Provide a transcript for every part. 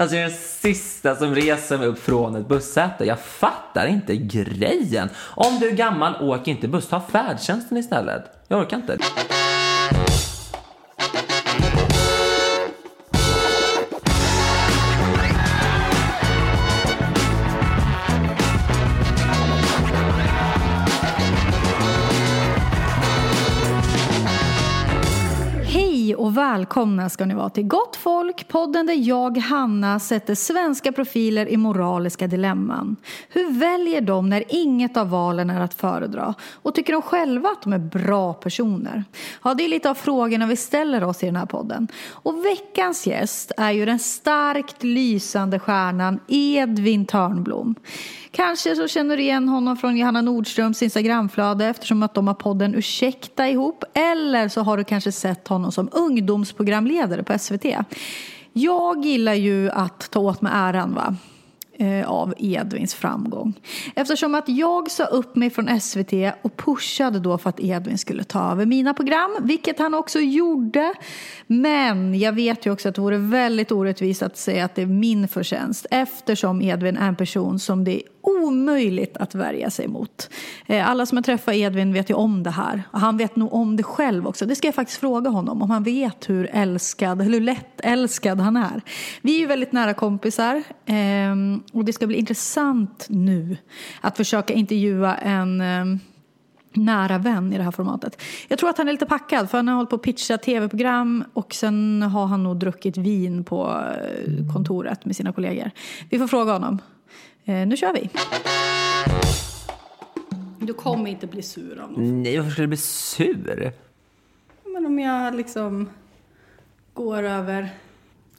Alltså jag är den sista som reser mig upp från ett bussäte. Jag fattar inte grejen. Om du är gammal, åk inte buss. Ta färdtjänsten istället. Jag orkar inte. Välkomna ska ni vara till Gott Folk, podden där jag, Hanna, sätter svenska profiler i moraliska dilemman. Hur väljer de när inget av valen är att föredra? Och tycker de själva att de är bra personer? Ja, det är lite av frågorna vi ställer oss i den här podden. Och veckans gäst är ju den starkt lysande stjärnan Edvin Törnblom. Kanske så känner du igen honom från Johanna Nordströms Instagramflöde eftersom att de har podden Ursäkta ihop. Eller så har du kanske sett honom som ungdomsprogramledare på SVT. Jag gillar ju att ta åt mig äran va? eh, av Edvins framgång. Eftersom att jag sa upp mig från SVT och pushade då för att Edvin skulle ta över mina program, vilket han också gjorde. Men jag vet ju också att det vore väldigt orättvist att säga att det är min förtjänst eftersom Edvin är en person som det är omöjligt att värja sig mot. Eh, alla som har träffat Edvin vet ju om det här. Och han vet nog om det själv också. Det ska jag faktiskt fråga honom om han vet hur älskad, eller hur lätt älskad han är. Vi är ju väldigt nära kompisar ehm, och det ska bli intressant nu att försöka intervjua en ehm, nära vän i det här formatet. Jag tror att han är lite packad för han har hållit på att pitcha tv-program och sen har han nog druckit vin på eh, kontoret med sina kollegor. Vi får fråga honom. Eh, nu kör vi. Du kommer inte bli sur av något. Nej, varför skulle jag bli sur? Men om jag liksom går över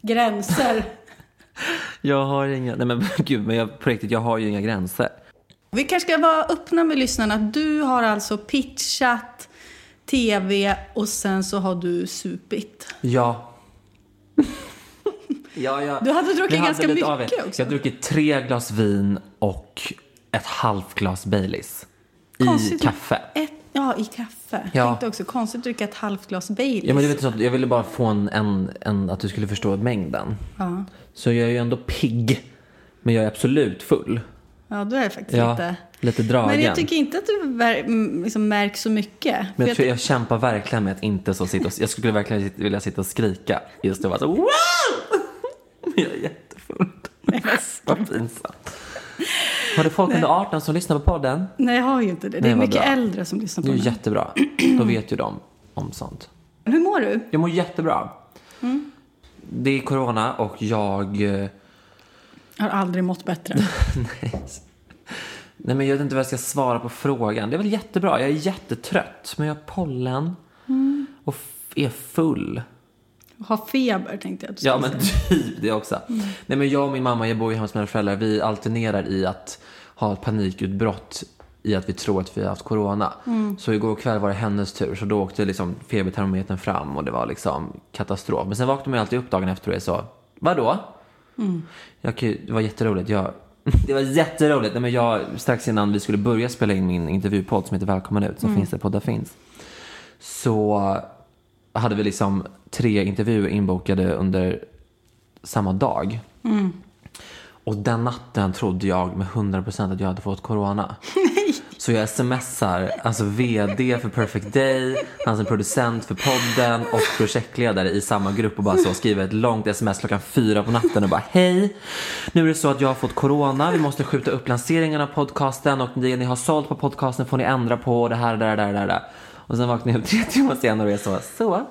gränser. Jag har inga... Nej men gud, men jag, på riktigt, jag har ju inga gränser. Vi kanske ska vara öppna med lyssnarna. Du har alltså pitchat tv och sen så har du supit. Ja. Ja, ja. Du hade druckit ganska mycket av det. också. Jag har druckit tre glas vin och ett halvt glas Baileys. I kaffe. Ett, ja, i kaffe. Ja. Tänkte också konstigt att dricka ett halvt glas Baileys. Ja, men du vet, jag ville bara få en, en, en, att du skulle förstå mängden. ja. Så jag är ju ändå pigg. Men jag är absolut full. ja, då är det faktiskt Ja, lite... lite dragen. Men jag tycker inte att du ver- liksom märks så mycket. Men jag, jag tror jag kämpar verkligen med att inte så sitta och, Jag skulle verkligen vilja sitta och skrika just och vara så wow! Jag är jättefull. Vad pinsamt. Har du folk under 18 som lyssnar på podden? Nej, jag har ju inte det. Det Nej, är mycket bra. äldre som lyssnar på Det är jättebra. Då vet ju de om sånt. Hur mår du? Jag mår jättebra. Mm. Det är corona och jag... eh, har aldrig mått bättre. Nej men jag vet inte vad jag ska svara på frågan. Det är väl jättebra. Jag är jättetrött. Men jag har pollen. Mm. Och är full. Har feber tänkte jag att du Ja men typ det också. Nej men jag och min mamma, jag bor ju hemma hos mina föräldrar. Vi alternerar i att ha ett panikutbrott i att vi tror att vi har haft corona. Så igår kväll var det hennes tur. Så då åkte liksom febertermometern fram och det var liksom katastrof. Men sen vaknade man alltid upp dagen efter och är så, vadå? Jag, kan ju- det var jätteroligt. Jag, det var jätteroligt. Nej, men jag, strax innan vi skulle börja spela in min intervjupodd som heter Välkommen ut, som finns där poddar finns. Så hade vi liksom tre intervjuer inbokade under samma dag. Och den natten trodde jag med 100% att jag hade fått corona. Så jag smsar alltså vd för Perfect Day, han som producent för podden och projektledare i samma grupp och bara så skriver ett långt sms klockan fyra på natten och bara hej. Nu är det så att jag har fått corona, vi måste skjuta upp lanseringen av podcasten och det ni har sålt på podcasten får ni ändra på och det här, där, där, det där. Och sen vaknar jag tre timmar senare och är så, så.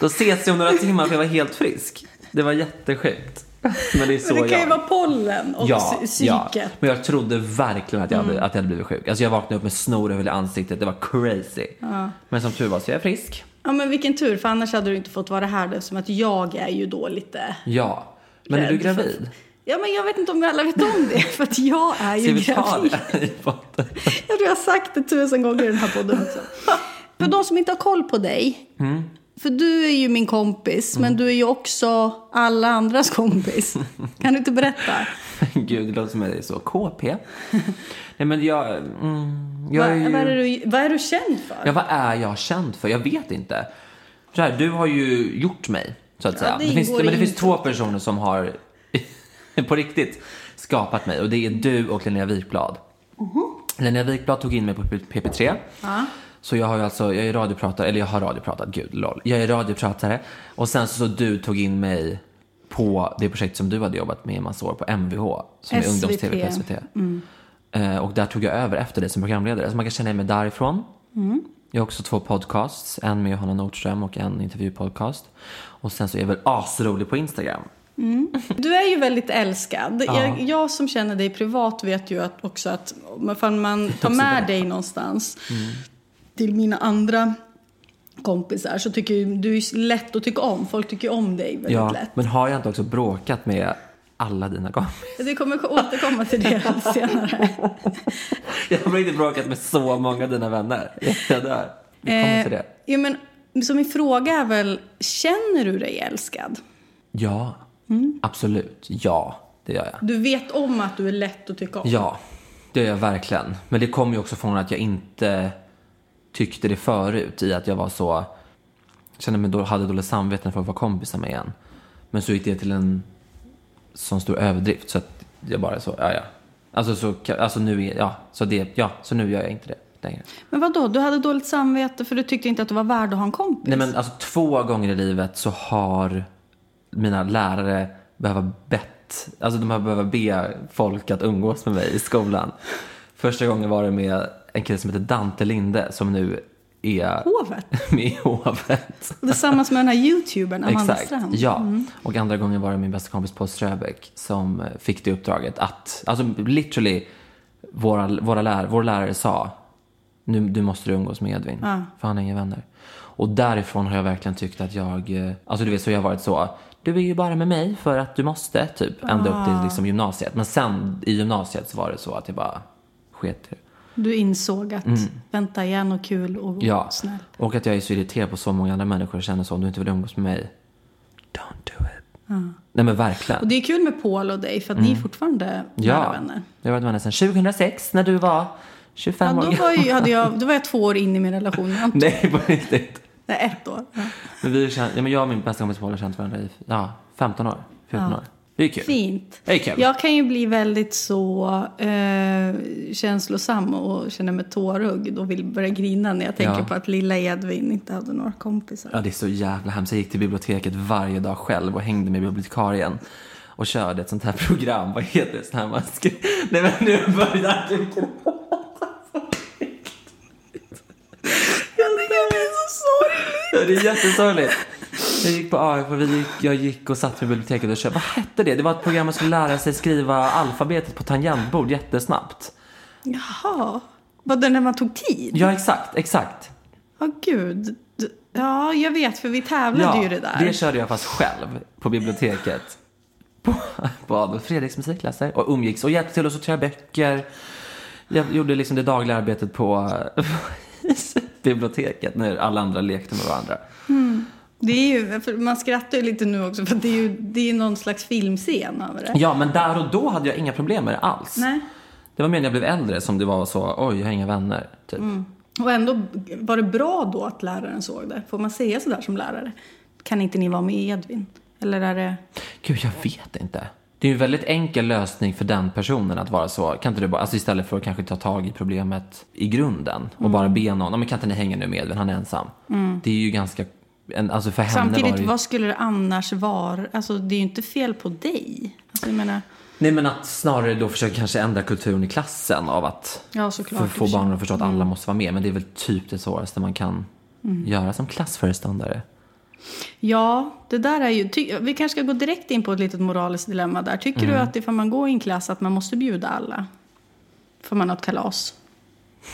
Då ses vi om några timmar för jag var helt frisk. Det var jättesjukt. Men det är så Men det kan jag. ju vara pollen och Ja, psy- ja, psyket. men jag trodde verkligen att jag, hade, att jag hade blivit sjuk. Alltså jag vaknade upp med snor över hela ansiktet, det var crazy. Men som tur var så är jag frisk. Ja men vilken tur, för annars hade du inte fått vara här eftersom att jag är ju då lite... Ja. Men är du Rädd för- gravid? Ja men jag vet inte om alla vet om det, för att jag är ju gravid. Jag tror jag har sagt det tusen gånger i den här podden också. För de som inte har koll på dig. Mm. För du är ju min kompis, men du är ju också alla andras kompis. Kan du inte berätta? Gud, det låter som att jag är så KP. Nej men jag... Mm, jag Vad, är ju... vad, är du, vad är du känd för? Ja, vad är jag känd för? Jag vet inte. Så här, du har ju gjort mig, så att säga. det det finns, men det finns två personer som har på riktigt skapat mig och det är du och Linnea Wikblad. Linnea Wikblad tog in mig på PP3. Så jag har ju alltså, jag är radiopratare, eller jag har radiopratat, gud lol. Jag är radiopratare och sen så, så du tog in mig på det projekt som du hade jobbat med i massa år på MVH, som är SVT. ungdoms-tv på SVT. Eh, och där tog jag över efter dig som programledare, så man kan känna mig därifrån. Jag har också två podcasts, en med Johanna Nordström och en intervjupodcast. Och sen så är jag väl asrolig på Instagram. Du är ju väldigt älskad. Jag, jag som känner dig privat vet ju att också att om man tar med dig någonstans till mina andra kompisar så tycker ju du är lätt att tycka om. Folk tycker om dig väldigt Ja, lätt. men har jag inte också bråkat med alla dina kompisar? Vi kommer återkomma till det senare. Jag har inte bråkat med så många av dina vänner. Jag dör. Vi kommer till det. Eh, ja, men, så min fråga är väl, känner du dig älskad? Ja, absolut. Ja, det gör jag. Du vet om att du är lätt att tycka om? Ja, det gör jag verkligen. Men det kommer ju också från att jag inte tyckte det förut i att jag var så, kände mig då, hade dåligt samvete för att vara kompisar med en. Men så gick det till en sån stor överdrift så att jag bara så, ja ja. Alltså så, alltså nu är, ja, så det, ja, så nu gör jag inte det längre. Men vad då? Du hade dåligt samvete för du tyckte inte att du var värd att ha en kompis? Nej men alltså två gånger i livet så har mina lärare behöva bett, alltså de har behövt be folk att umgås med mig i skolan. Första gången var det med en kille som heter Dante Linde som nu är Hovet? med i hovet. Tillsammans med den här youtubern Amanda Exakt, Strand? ja. Och andra gången var det min bästa kompis Paul Ströbeck som fick det uppdraget att, alltså literally, våra, våra lär, vår lärare sa, nu du måste du umgås med Edvin, för han har inga vänner. Och därifrån har jag verkligen tyckt att jag, eh, alltså du vet så jag har varit så, du är ju bara med mig för att du måste, typ, ända upp till liksom, gymnasiet. Men sen i gymnasiet så var det så att jag bara sket det. Du insåg att vänta igen och kul och Mm. Ja, snäll. och att jag är så irriterad på så många andra människor och känner så, om du inte vill umgås med mig, don't do it. Nej men verkligen. Och det är kul med Paul och dig för att ni är fortfarande nära Mm. Ja, vänner. vi har varit vänner sedan 2006 när du var 25 Ja, år då, var ju, hade jag, då var jag två år in i min relation. Nej, på riktigt. Nej, ett år. Ja. Men vi känt, ja, men jag och min bästa kompis Paul har känt varandra i ja, 15 år, 14 år. Det är kul. Fint. Det är kul. Jag kan ju bli väldigt så eh, känslosam och känna mig tårögd och vill börja grina när jag tänker Ja. på att lilla Edvin inte hade några kompisar. Ja, det är så jävla hemskt. Jag gick till biblioteket varje dag själv och hängde med bibliotekarien och körde ett sånt här program. Vad heter det? Sån här man skri... Nej men nu börjar du. Ja, Det är jättesorgligt. Jag gick på AF gick, jag gick och satt med biblioteket och körde. Vad hette det? Det var ett program man skulle lära sig skriva alfabetet på tangentbord jättesnabbt. Jaha. Vad den när man tog tid? Ja, exakt, exakt. Ja, gud. Du- Ja, jag vet för vi tävlade ju det där. det körde jag fast själv på biblioteket. På, på Adolf Fredriks musikklasser och umgicks och hjälpte till att sortera böcker. Jag gjorde liksom det dagliga arbetet på biblioteket när alla andra lekte med varandra. Det är ju, för man skrattar ju lite nu också för det är ju det är någon slags filmscen över det. Ja, men där och då hade jag inga problem med det alls. Nej. Det var mer när jag blev äldre som det var så, oj, jag har inga vänner. Typ. Mm. Och ändå var det bra då att läraren såg det. Får man säga sådär som lärare? Kan inte ni vara med Edvin? Eller är det... Gud, jag vet inte. Det är ju en väldigt enkel lösning för den personen att vara så. Kan inte du bara, alltså istället för att kanske ta tag i problemet i grunden och Mm. bara be någon, "Ja, men kan inte ni hänga nu med Edvin, han är ensam. Det är ju ganska, en, alltså Samtidigt, ju, vad skulle det annars vara? Alltså det är ju inte fel på dig. Alltså jag menar, Nej men att snarare då försöka kanske ändra kulturen i klassen av att ja såklart. få barnen att förstå att alla måste vara med. Men det är väl typ det svåraste man kan Mm. göra som klassföreståndare. Ja, det där är ju... Ty, vi kanske ska gå direkt in på ett litet moraliskt dilemma där. Tycker Mm. du att ifall man går i en klass att man måste bjuda alla? Får man ett kalas?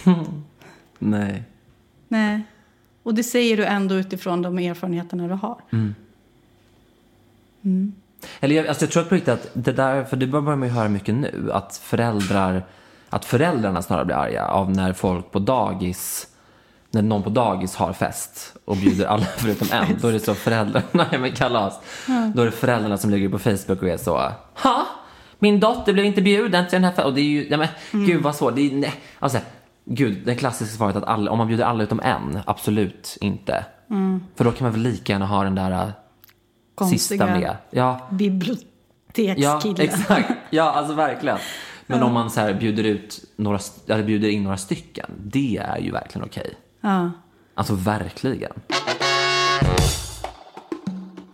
Nej. Nej. Och det säger du ändå utifrån de erfarenheterna du har. Eller jag, alltså jag tror på riktigt att det där, för det börjar man ju höra mycket nu, att föräldrar, att föräldrarna snarare blir arga av när folk på dagis, när någon på dagis har fest och bjuder alla förutom en, då är det så föräldrarna, nej men kalas, då är det föräldrarna som ligger på Facebook och är så, ha? Min dotter blev inte bjuden till den här festen. Och det är ju, nej men gud vad svårt, det är, nej. Alltså, gud, det klassiska svaret att alla, om man bjuder alla utom en, absolut inte. För då kan man väl lika gärna ha den där äh, sista Konstiga med. Ja, bibliotek. Vattentekskille. Ja, exakt. Ja, alltså verkligen. Men om man så här bjuder, ut några, eller bjuder in några stycken, det är ju verkligen okej. Ja. Alltså verkligen.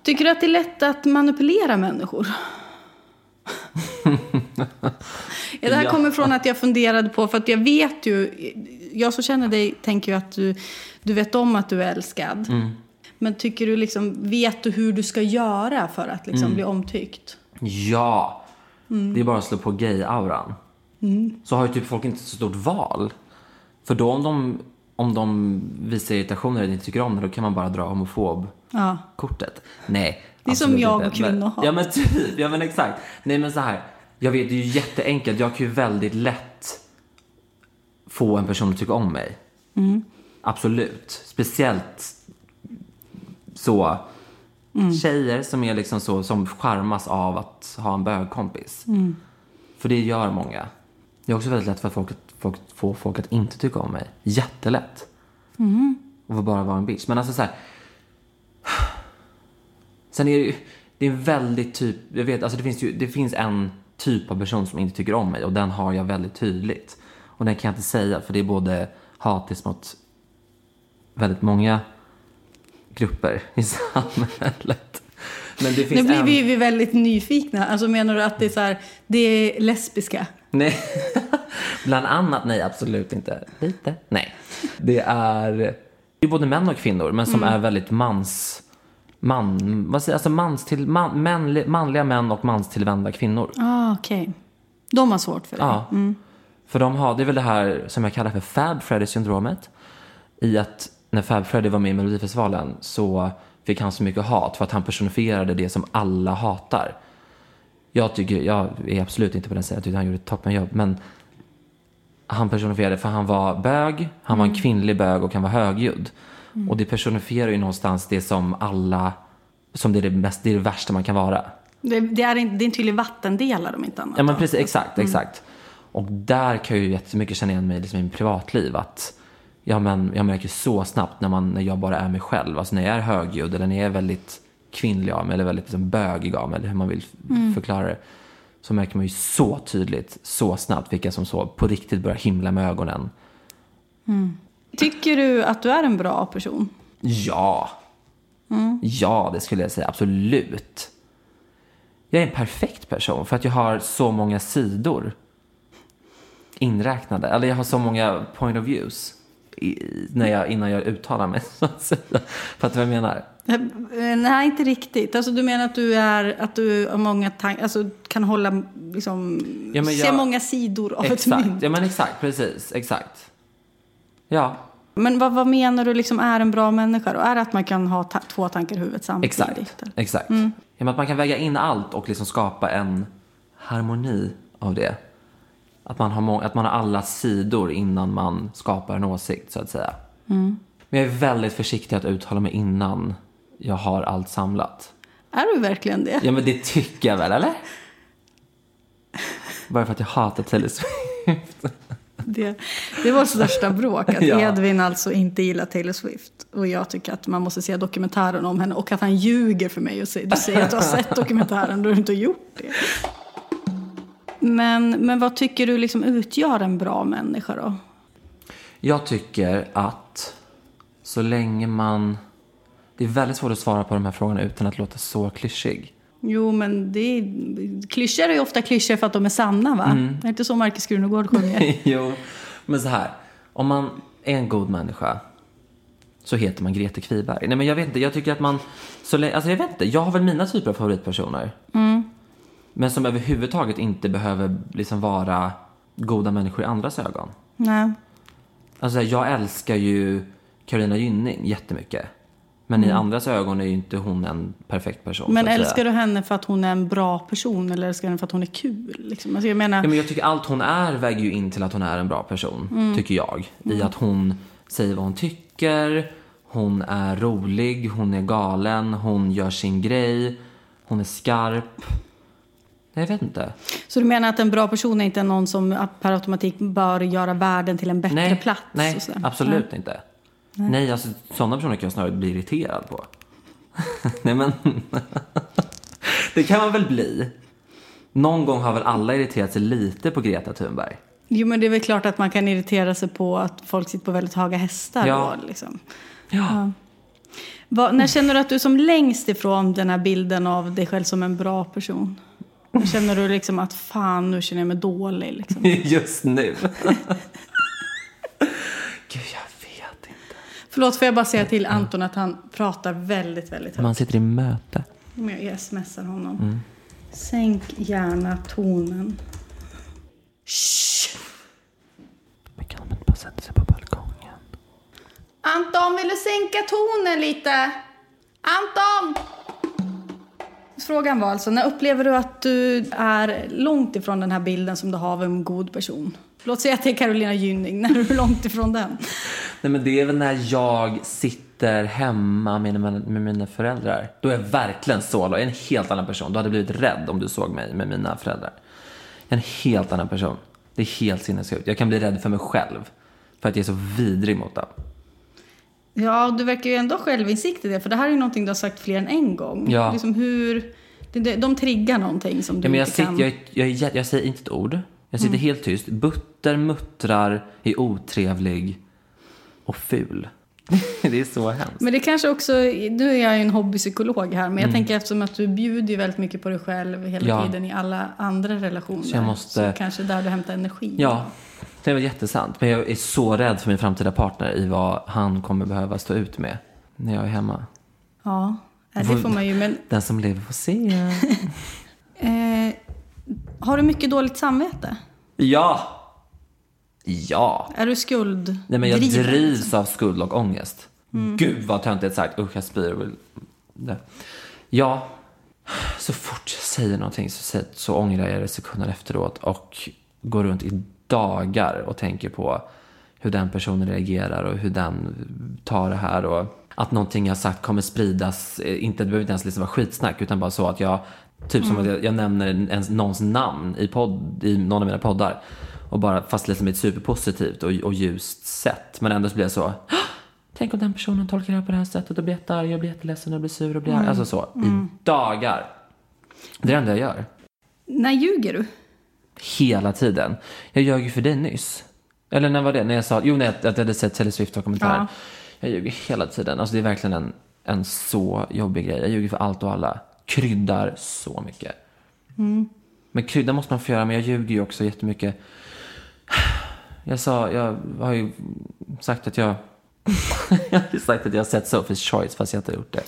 Tycker du att det är lätt att manipulera människor? ja, det här kommer från att jag funderade på, för att jag vet ju, jag som känner dig tänker ju att du, du vet om att du är älskad. Mm. Men tycker du liksom, vet du hur du ska göra för att liksom Mm. bli omtyckt? Ja! Det är bara att slå på gay-auran. Så har ju typ folk inte så stort val. För då om de, om de visar irritation eller inte tycker om det, då kan man bara dra homofob-kortet. Ja. Nej. Det är som jag inte. och kvinnohat. Men, ja men typ, ja men exakt. Nej men så här. Jag vet, det är ju jätteenkelt. Jag kan ju väldigt lätt få en person att tycka om mig. Absolut. Speciellt så tjejer som är liksom så, som charmas av att ha en bögkompis. För det gör många. Det är också väldigt lätt för folk att folk, få folk att inte tycka om mig. Jättelätt. Och bara vara en bitch. Men alltså så här. Sen är det ju, det är en väldigt typ, jag vet, alltså det finns ju, det finns en typ av person som inte tycker om mig och den har jag väldigt tydligt. Och den kan jag inte säga för det är både hatiskt mot väldigt många grupper i samhället. Men det finns Nu blir en... vi, vi väldigt nyfikna. Alltså menar du att det är så här, det är lesbiska? Nej, bland annat. Nej, absolut inte. Lite. Nej. Det är, det är både män och kvinnor, men som är väldigt mans... Man, vad säger, alltså mans till, man, män, manliga män och manstillvända kvinnor. Ah, okej. De har svårt för det. Ja. För de har, det är väl det här som jag kallar för Fab Freddy-syndromet. I att när Fab Freddy var med i Melodifestivalen så fick han så mycket hat för att han personifierade det som alla hatar. Jag tycker, jag är absolut inte på den sidan, jag tyckte han gjorde ett toppenjobb. Men han personifierade, för han var bög, han var en kvinnlig bög och han var högljudd. Och det personifierar ju någonstans det som alla, som det är det, mest, det, är det värsta man kan vara. Det, det, är en, det är en tydlig vattendelare om inte annat. Ja men precis, exakt, exakt. Och där kan jag ju jättemycket känna igen mig liksom, i mitt privatliv. Att ja, men, jag märker så snabbt när, man, när jag bara är mig själv. Alltså när jag är högljudd eller när jag är väldigt kvinnlig av mig eller väldigt liksom, bögig av mig eller hur man vill f- förklara det. Så märker man ju så tydligt, så snabbt vilka som så på riktigt börjar himla med ögonen. Tycker du att du är en bra person? Ja. Ja, det skulle jag säga. Absolut. Jag är en perfekt person för att jag har så många sidor inräknade. Eller jag har så många point of views i, när jag, innan jag uttalar mig. Så att säga. Fattar du vad jag menar? Eh, Nej, inte riktigt. Alltså, du menar att du, är, att du har många tankar, alltså, kan hålla, liksom, Ja, men se jag- många sidor av ett Exakt. mynt. Ja, men exakt. Precis. Exakt. Ja, Men vad, vad menar du liksom är en bra människa då? Är det att man kan ha ta- två tankar i huvudet samtidigt? exakt. eller? Exakt. Ja, men att man kan väga in allt och liksom skapa en harmoni av det. Att man, har må- att man har alla sidor innan man skapar en åsikt, så att säga. Men jag är väldigt försiktig att uttala mig innan jag har allt samlat. Är du verkligen det? Ja, men det tycker jag väl, eller? Bara för att jag hatar Taylor Swift. Det, det var största bråk, att Ja. Edvin alltså inte gillar Taylor Swift. Och jag tycker att man måste se dokumentären om henne och att han ljuger för mig och säger, du säger att du har sett dokumentären, du har inte gjort det. Men, men vad tycker du liksom utgör en bra människa då? Jag tycker att så länge man... Det är väldigt svårt att svara på de här frågorna utan att låta så klyschig. Jo, men det är, klyschor är ju ofta klyschor för att de är sanna, va? Det är inte så Markus Krunegård sjunger. jo, men så här. Om man är en god människa så heter man Grete Kviberg. Nej men jag vet inte, jag tycker att man... Så länge, alltså jag vet inte, jag har väl mina typer av favoritpersoner. Men som överhuvudtaget inte behöver liksom vara goda människor i andras ögon. Nej. Alltså jag älskar ju Carolina Gynning jättemycket. Men i andras ögon är ju inte hon en perfekt person. Men älskar du henne för att hon är en bra person eller älskar du henne för att hon är kul? Liksom? Alltså jag menar, Ja, men jag tycker allt hon är väger ju in till att hon är en bra person, tycker jag. I att hon säger vad hon tycker, hon är rolig, hon är galen, hon gör sin grej, hon är skarp. Nej, Jag vet inte. Så du menar att en bra person är inte någon som per automatik bör göra världen till en bättre Nej, plats? nej absolut inte. Nej, alltså sådana personer kan jag snarare bli irriterad på. nej, men det kan man väl bli. Någon gång har väl alla irriterat sig lite på Greta Thunberg? Jo, men det är väl klart att man kan irritera sig på att folk sitter på väldigt höga hästar. Ja. Då, liksom. Ja. Vad- när känner du att du är som längst ifrån den här bilden av dig själv som en bra person? Känner du liksom att fan, nu känner jag mig dålig? Liksom? Just nu. Gud, jag vet inte. Förlåt, får jag bara säga till Anton att han pratar väldigt, väldigt högt. Man sitter i möte. Om jag smsar honom. Mm. Sänk gärna tonen. Shh. Men kan de inte bara sätta sig på balkongen? Anton, vill du sänka tonen lite? Anton! Frågan var alltså, när upplever du att du är långt ifrån den här bilden som du har av en god person? Låt säga att det är Carolina Gynning, när är du långt ifrån den? Nej men det är väl när jag sitter hemma med, med, med mina föräldrar. Då är jag verkligen så, jag är en helt annan person. Du hade blivit rädd om du såg mig med mina föräldrar. Jag är en helt annan person. Det är helt sinnessjukt. Jag kan bli rädd för mig själv. För att jag är så vidrig mot dem. Ja, du verkar ju ändå ha självinsikt i det, för det här är ju någonting du har sagt fler än en gång. Ja. Liksom hur, de triggar någonting som du Ja, men jag, inte sitter, kan... jag, jag, jä- jag säger inte ett ord. Jag sitter helt tyst. Butter, muttrar, är otrevlig och ful. det är så hemskt. Men det kanske också, nu är jag ju en hobbypsykolog här, men jag Mm. tänker eftersom att du bjuder ju väldigt mycket på dig själv hela Ja. tiden i alla andra relationer. Så jag måste- så kanske där du hämtar energi. Ja, det är väl jättesant. Men jag är så rädd för min framtida partner i vad han kommer behöva stå ut med när jag är hemma. Ja, nej, det får man ju. Men Den som lever får se. eh, har du mycket dåligt samvete? Ja! Ja! Är du skuld? Nej, men jag driven, drivs liksom? av skuld och ångest. Gud vad töntigt sagt. Usch, jag spyr. det. Ja, så fort jag säger någonting så, så ångrar jag det sekunder efteråt och går runt i dagar och tänker på hur den personen reagerar och hur den tar det här och att någonting jag sagt kommer spridas. eh, Inte, det behöver inte ens liksom vara skitsnack utan bara så att jag, typ som att jag, jag nämner ens, någons namn i, podd, i någon av mina poddar. Och bara, fast liksom i ett superpositivt och, och ljust sätt. Men ändå så blir jag så, "Hå! tänk om den personen tolkar det här på det här sättet och blir jättearg, jag blir jätteledsen och blir sur och blir arg. Alltså så, i dagar. Det är det enda jag gör. När ljuger du? Hela tiden. Jag ljög ju för dig nyss. Eller när var det? När jag sa, jo när jag, att jag hade sett Taylor Swift-dokumentären. Ja. Jag ljuger hela tiden. Alltså det är verkligen en, en så jobbig grej. Jag ljuger för allt och alla. Kryddar så mycket. Men krydda måste man få göra, men jag ljuger ju också jättemycket. Jag sa, jag har ju sagt att jag, jag har sagt att jag har sett Sophie's Choice fast jag inte har gjort det.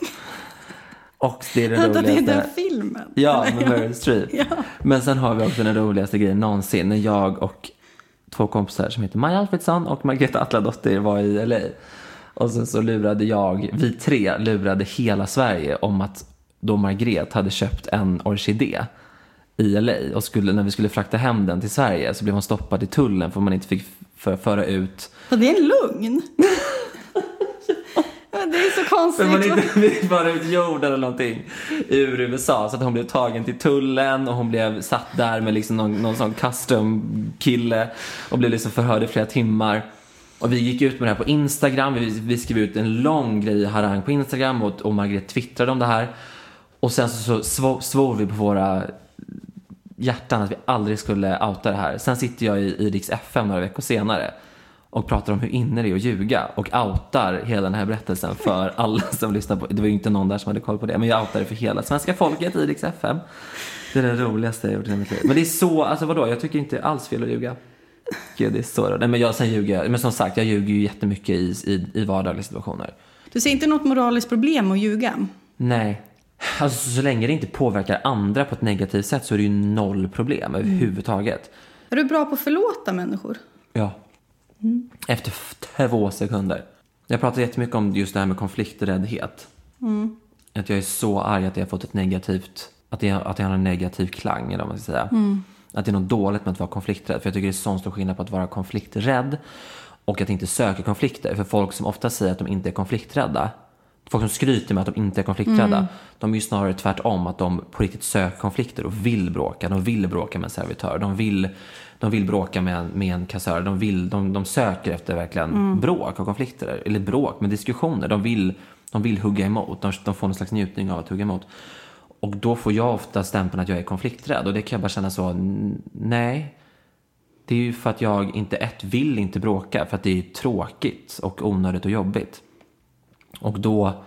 Och det är det Vänta, det är roligaste. den filmen? Ja, med Meryl Streep. Ja. Men sen har vi också den roligaste grejen någonsin. När jag och två kompisar som heter Maja Alfredsson och Margareta Atladottir var i LA. Och sen så lurade jag, vi tre lurade hela Sverige om att då Margret hade köpt en orkidé i LA och skulle, när vi skulle frakta hem den till Sverige så blev hon stoppad i tullen för man inte fick för, föra ut Ja, det är en lugn. Det är så För konstigt. man inte fick föra ut jord eller någonting ur USA. Så att hon blev tagen till tullen och hon blev satt där med liksom någon, någon sån custom kille och blev liksom förhörd i flera timmar. Och vi gick ut med det här på Instagram. Vi, vi skrev ut en lång grej i harang på Instagram och, och Margret twittrade om det här. Och sen så, så svor, vi på våra hjärtan att vi aldrig skulle outa det här. Sen sitter jag i, i Riks FM några veckor senare och pratar om hur inne det är att ljuga och outar hela den här berättelsen för alla som lyssnar på Det var ju inte någon där som hade koll på det, men jag outar det för hela svenska folket i Riks FM. Det är det roligaste jag gjort i mitt liv. Men det är så, alltså vadå, jag tycker inte alls fel att ljuga. Gud, det är så roligt. Nej, men jag, sen ljuger jag, men som sagt, jag ljuger ju jättemycket i, i, i vardagliga situationer. Du ser inte något moraliskt problem att ljuga? Nej. Alltså så länge det inte påverkar andra på ett negativt sätt så är det ju noll problem överhuvudtaget. Är du bra på att förlåta människor? Ja. Efter f- två sekunder. Jag pratar jättemycket om just det här med konflikträddhet. Att jag är så arg att det har fått ett negativt, att det, att det har en negativ klang eller vad man ska säga. Att det är något dåligt med att vara konflikträdd. För jag tycker det är sån stor skillnad på att vara konflikträdd och att inte söka konflikter. För folk som ofta säger att de inte är konflikträdda, folk som skryter med att de inte är konflikträdda, de är ju snarare tvärtom att de på riktigt söker konflikter och vill bråka. De vill bråka med en servitör, de vill, de vill bråka med en, med en kassör, de, vill, de, de söker efter verkligen bråk och konflikter. Eller bråk, men diskussioner. De vill, de vill hugga emot, de, de får någon slags njutning av att hugga emot. Och då får jag ofta stämpeln att jag är konflikträdd. Och det kan jag bara känna så, nej. Det är ju för att jag inte, ett, vill inte bråka. För att det är tråkigt och onödigt och jobbigt. Och då,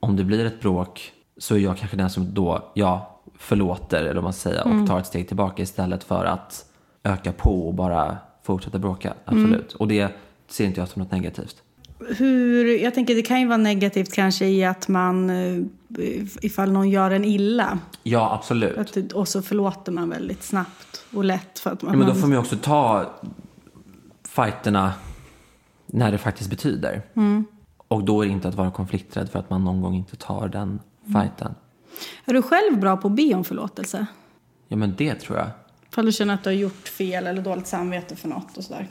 om det blir ett bråk, så är jag kanske den som då, ja, förlåter, eller vad man säger, och tar ett steg tillbaka istället för att öka på och bara fortsätta bråka. Absolut. Och det ser inte jag som något negativt. Hur, jag tänker det kan ju vara negativt kanske i att man, eh, ifall någon gör en illa. Ja, absolut. Att, och så förlåter man väldigt snabbt och lätt. För att man, Ja, men då får man ju också ta fighterna när det faktiskt betyder. Och då är det inte att vara konflikträdd för att man någon gång inte tar den fighten. Är du själv bra på att be om förlåtelse? Ja, men det tror jag. Ifall du känner att du har gjort fel eller dåligt samvete för något och sådär.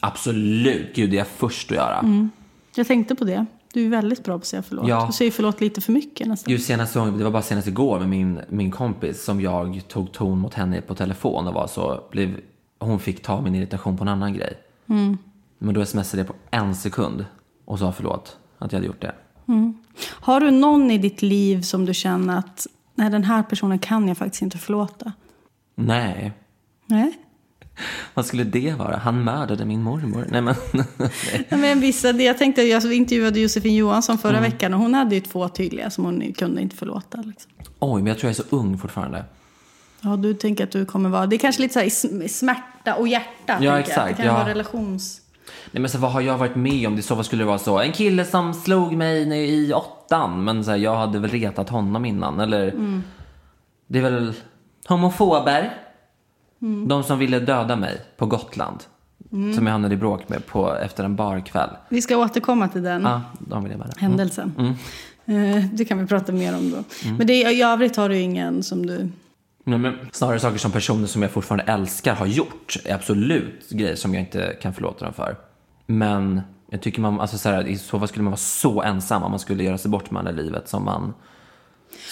Absolut. Gud, det är jag först att göra. Jag tänkte på det. Du är väldigt bra på att säga förlåt. Ja. Du säger förlåt lite för mycket nästan. Just senaste gången, det var bara senast igår med min, min kompis som jag tog ton mot henne på telefon och var så, blev, hon fick ta min irritation på en annan grej. Men då smsade jag på en sekund och sa förlåt att jag hade gjort det. Har du någon i ditt liv som du känner att nej, den här personen kan jag faktiskt inte förlåta? Nej, Nej. vad skulle det vara? Han mördade min mormor. Nej men, Ja, men vissa, jag tänkte, jag intervjuade Josefin Johansson förra veckan och hon hade ju två tydliga som hon kunde inte förlåta. Liksom. oj, men jag tror jag är så ung fortfarande. Ja, du tänker att du kommer vara... Det är kanske lite så här smärta och hjärta. jag. exakt, Det kan ja. vara relations... Nej men så vad har jag varit med om? Det så vad skulle det vara så? En kille som slog mig i åttan, men så här, jag hade väl retat honom innan, eller? Det är väl homofober? De som ville döda mig på Gotland. Som jag hamnade i bråk med på, efter en barkväll. Vi ska återkomma till den Ja, de ville mörda. händelsen. Eh, Det kan vi prata mer om då. Men det, i övrigt har du ingen som du... Nej, men snarare saker som personer som jag fortfarande älskar har gjort är absolut grejer som jag inte kan förlåta dem för. Men jag tycker man, alltså så här, i så fall skulle man vara så ensam om man skulle göra sig bort med andra i livet som man,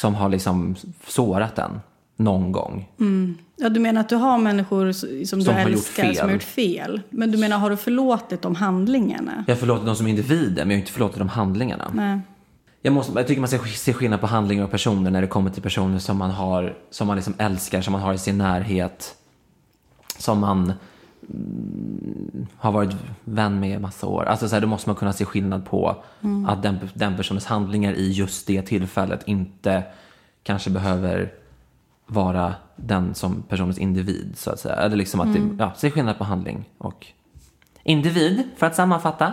som har liksom sårat en någon gång. Ja, du menar att du har människor s- som, du Som har älskar som har gjort fel. Men du menar, har du förlåtit de handlingarna? Jag förlåter dem som individer, men jag har inte förlåtit de handlingarna. Nej. Jag, måste, jag tycker man ska se skillnad på handlingar och personer när det kommer till personer som man har, som man liksom älskar, som man har i sin närhet. Som man mm, har varit vän med i massa år. Alltså så här, då måste man kunna se skillnad på att den, den personens handlingar i just det tillfället inte kanske behöver vara den som personens individ så att säga. Eller liksom att det, ja, se skillnad på handling och individ för att sammanfatta.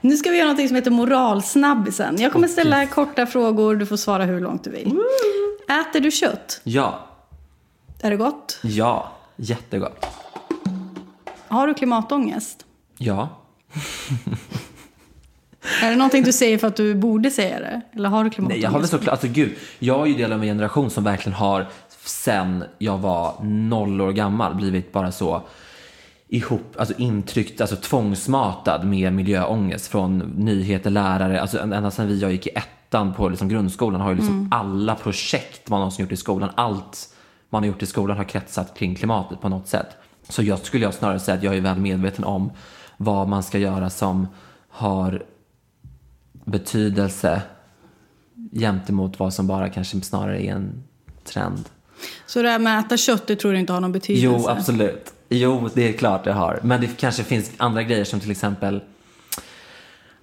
Nu ska vi göra något som heter moralsnabbisen. Jag kommer ställa korta frågor, du får svara hur långt du vill. Äter du kött? Ja, Är det gott? ja, jättegott. Har du klimatångest? Ja. Är det någonting du säger för att du borde säga det? Eller har du klimatångest? Nej, jag har väl såklart, alltså gud, jag är ju del av en generation som verkligen har sen jag var noll år gammal blivit bara så ihop, alltså intryckt, alltså tvångsmatad med miljöångest från nyheter, lärare, alltså ända sedan vi, jag gick i ettan på liksom grundskolan har ju liksom alla projekt man någonsin gjort i skolan, allt man har gjort i skolan har kretsat kring klimatet på något sätt. Så jag skulle jag snarare säga att jag är väl medveten om vad man ska göra som har betydelse gentemot vad som bara kanske snarare är en trend. Så det här med att äta kött, det tror du inte har någon betydelse? Jo, absolut. Jo, det är klart det har. Men det kanske finns andra grejer som till exempel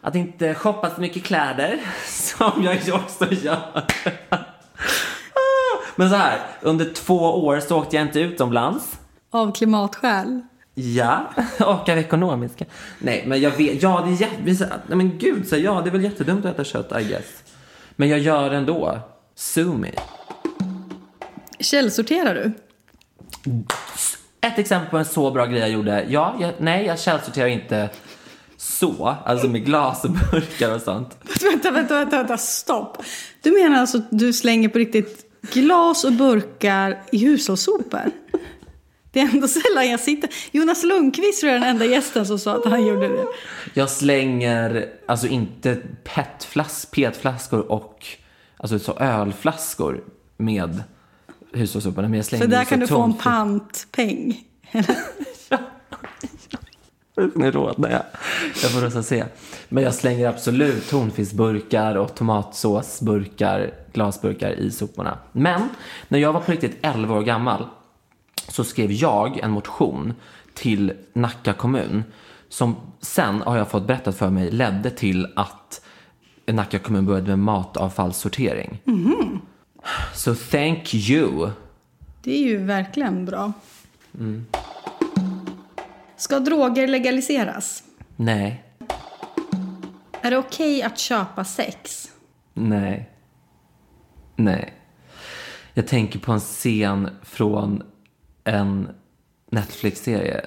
att inte shoppa så mycket kläder, som jag också gör. Men så här, under två år så åkte jag inte utomlands. Av klimatskäl? Ja, och av ekonomiska. Nej, men jag vet, ja det är jätte, nej men gud, så ja det är väl jättedumt att äta kött, I guess. Men jag gör det ändå. Sue me. Källsorterar du? Ett exempel på en så bra grej jag gjorde. Ja, jag, nej, jag källsorterar inte så, alltså med glas och burkar och sånt. Vänta, vänta, vänta, vänta, stopp. Du menar alltså att du slänger på riktigt glas och burkar i hushållssopor? Det är ändå sällan jag sitter... Jonas Lundqvist tror jag är den enda gästen som sa att han gjorde det. Jag slänger, alltså inte petflas, petflaskor och alltså så ölflaskor med hushållssoporna. Men jag slänger För där så kan du få en pantpeng. Nu rodnar jag. Jag får rösta se. Men jag slänger absolut tonfiskburkar och tomatsåsburkar, glasburkar i soporna. Men när jag var på riktigt 11 år gammal så skrev jag en motion till Nacka kommun som sen har jag fått berättat för mig ledde till att Nacka kommun började med matavfallssortering. Så thank you. Det är ju verkligen bra. Ska droger legaliseras? Nej, Är det okej att köpa sex? Nej. Nej. Jag tänker på en scen från en Netflix-serie.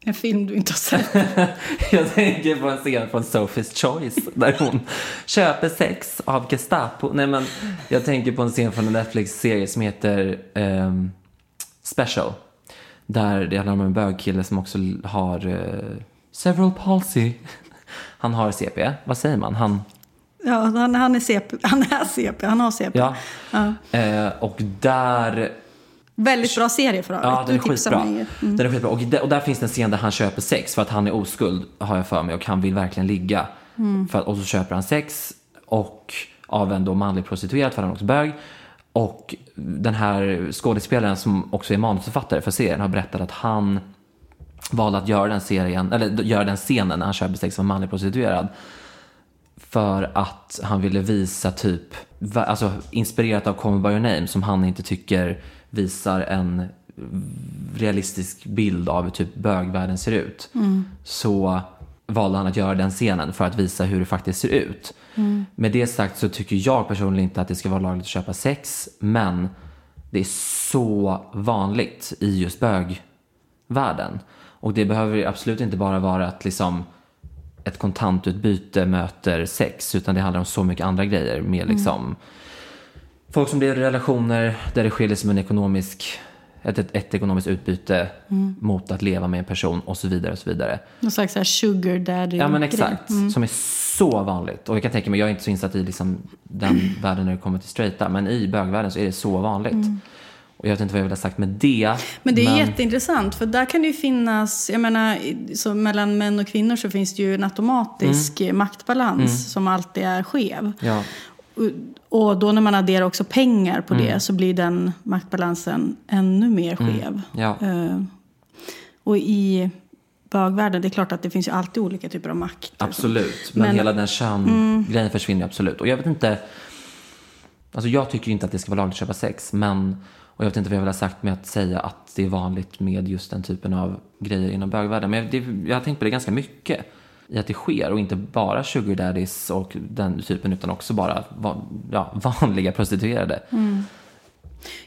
En film du inte har sett. Jag tänker på en scen från Sophie's Choice där hon köper sex av Gestapo. Nej men, jag tänker på en scen från en Netflix-serie som heter ehm, Special. Där det handlar om en bögkille som också har uh, several palsy. Han har CP. Vad säger man? Han... Ja, han, han är CP. Han är CP. Han har CP. Ja. Ja. Eh, och där Väldigt bra serie för övrigt. Ja, den är Du skitbra. mig. Mm. Den är skitbra. Och, där, och där finns det en scen där han köper sex för att han är oskuld, har jag för mig, och han vill verkligen ligga. Mm. För att, och så köper han sex och av en då manlig prostituerad, för han är också bög. Och den här skådespelaren som också är manusförfattare för serien har berättat att han valde att göra den serien, eller göra den scenen när han köper sex av en manlig prostituerad. För att han ville visa typ, alltså inspirerat av Call Me By Your Name som han inte tycker visar en realistisk bild av hur typ bögvärlden ser ut. Så valde han att göra den scenen för att visa hur det faktiskt ser ut. Med det sagt så tycker jag personligen inte att det ska vara lagligt att köpa sex, men det är så vanligt i just bögvärlden. Och det behöver absolut inte bara vara att liksom ett kontantutbyte möter sex, utan det handlar om så mycket andra grejer med liksom folk som lever i relationer där det skiljer med en ekonomisk, ett, ett, ett ekonomiskt utbyte mot att leva med en person och så vidare och så vidare. Någon slags så här sugar daddy Ja men exakt, som är så vanligt. Och jag kan tänka mig, jag är inte så insatt i liksom den världen när det kommer till straighta, men i bögvärlden så är det så vanligt. Och jag vet inte vad jag vill ha sagt med det. Men det är jätteintressant, för där kan det ju finnas, jag menar, så mellan män och kvinnor så finns det ju en automatisk Mm. maktbalans som alltid är skev. Ja, Och- då när man adderar också pengar på Mm. det så blir den maktbalansen ännu mer skev. ja. Eh, och i bögvärlden, det är klart att det finns ju alltid olika typer av makt. Absolut, men, Men- hela den kön-grejen försvinner ju absolut. Och jag vet inte, alltså jag tycker inte att det ska vara lagligt att köpa sex, men, och jag vet inte vad jag vill ha sagt med att säga att det är vanligt med just den typen av grejer inom bögvärlden. Men jag, det, jag har tänkt på det ganska mycket, i att det sker och inte bara sugar daddies och den typen utan också bara ja, vanliga prostituerade.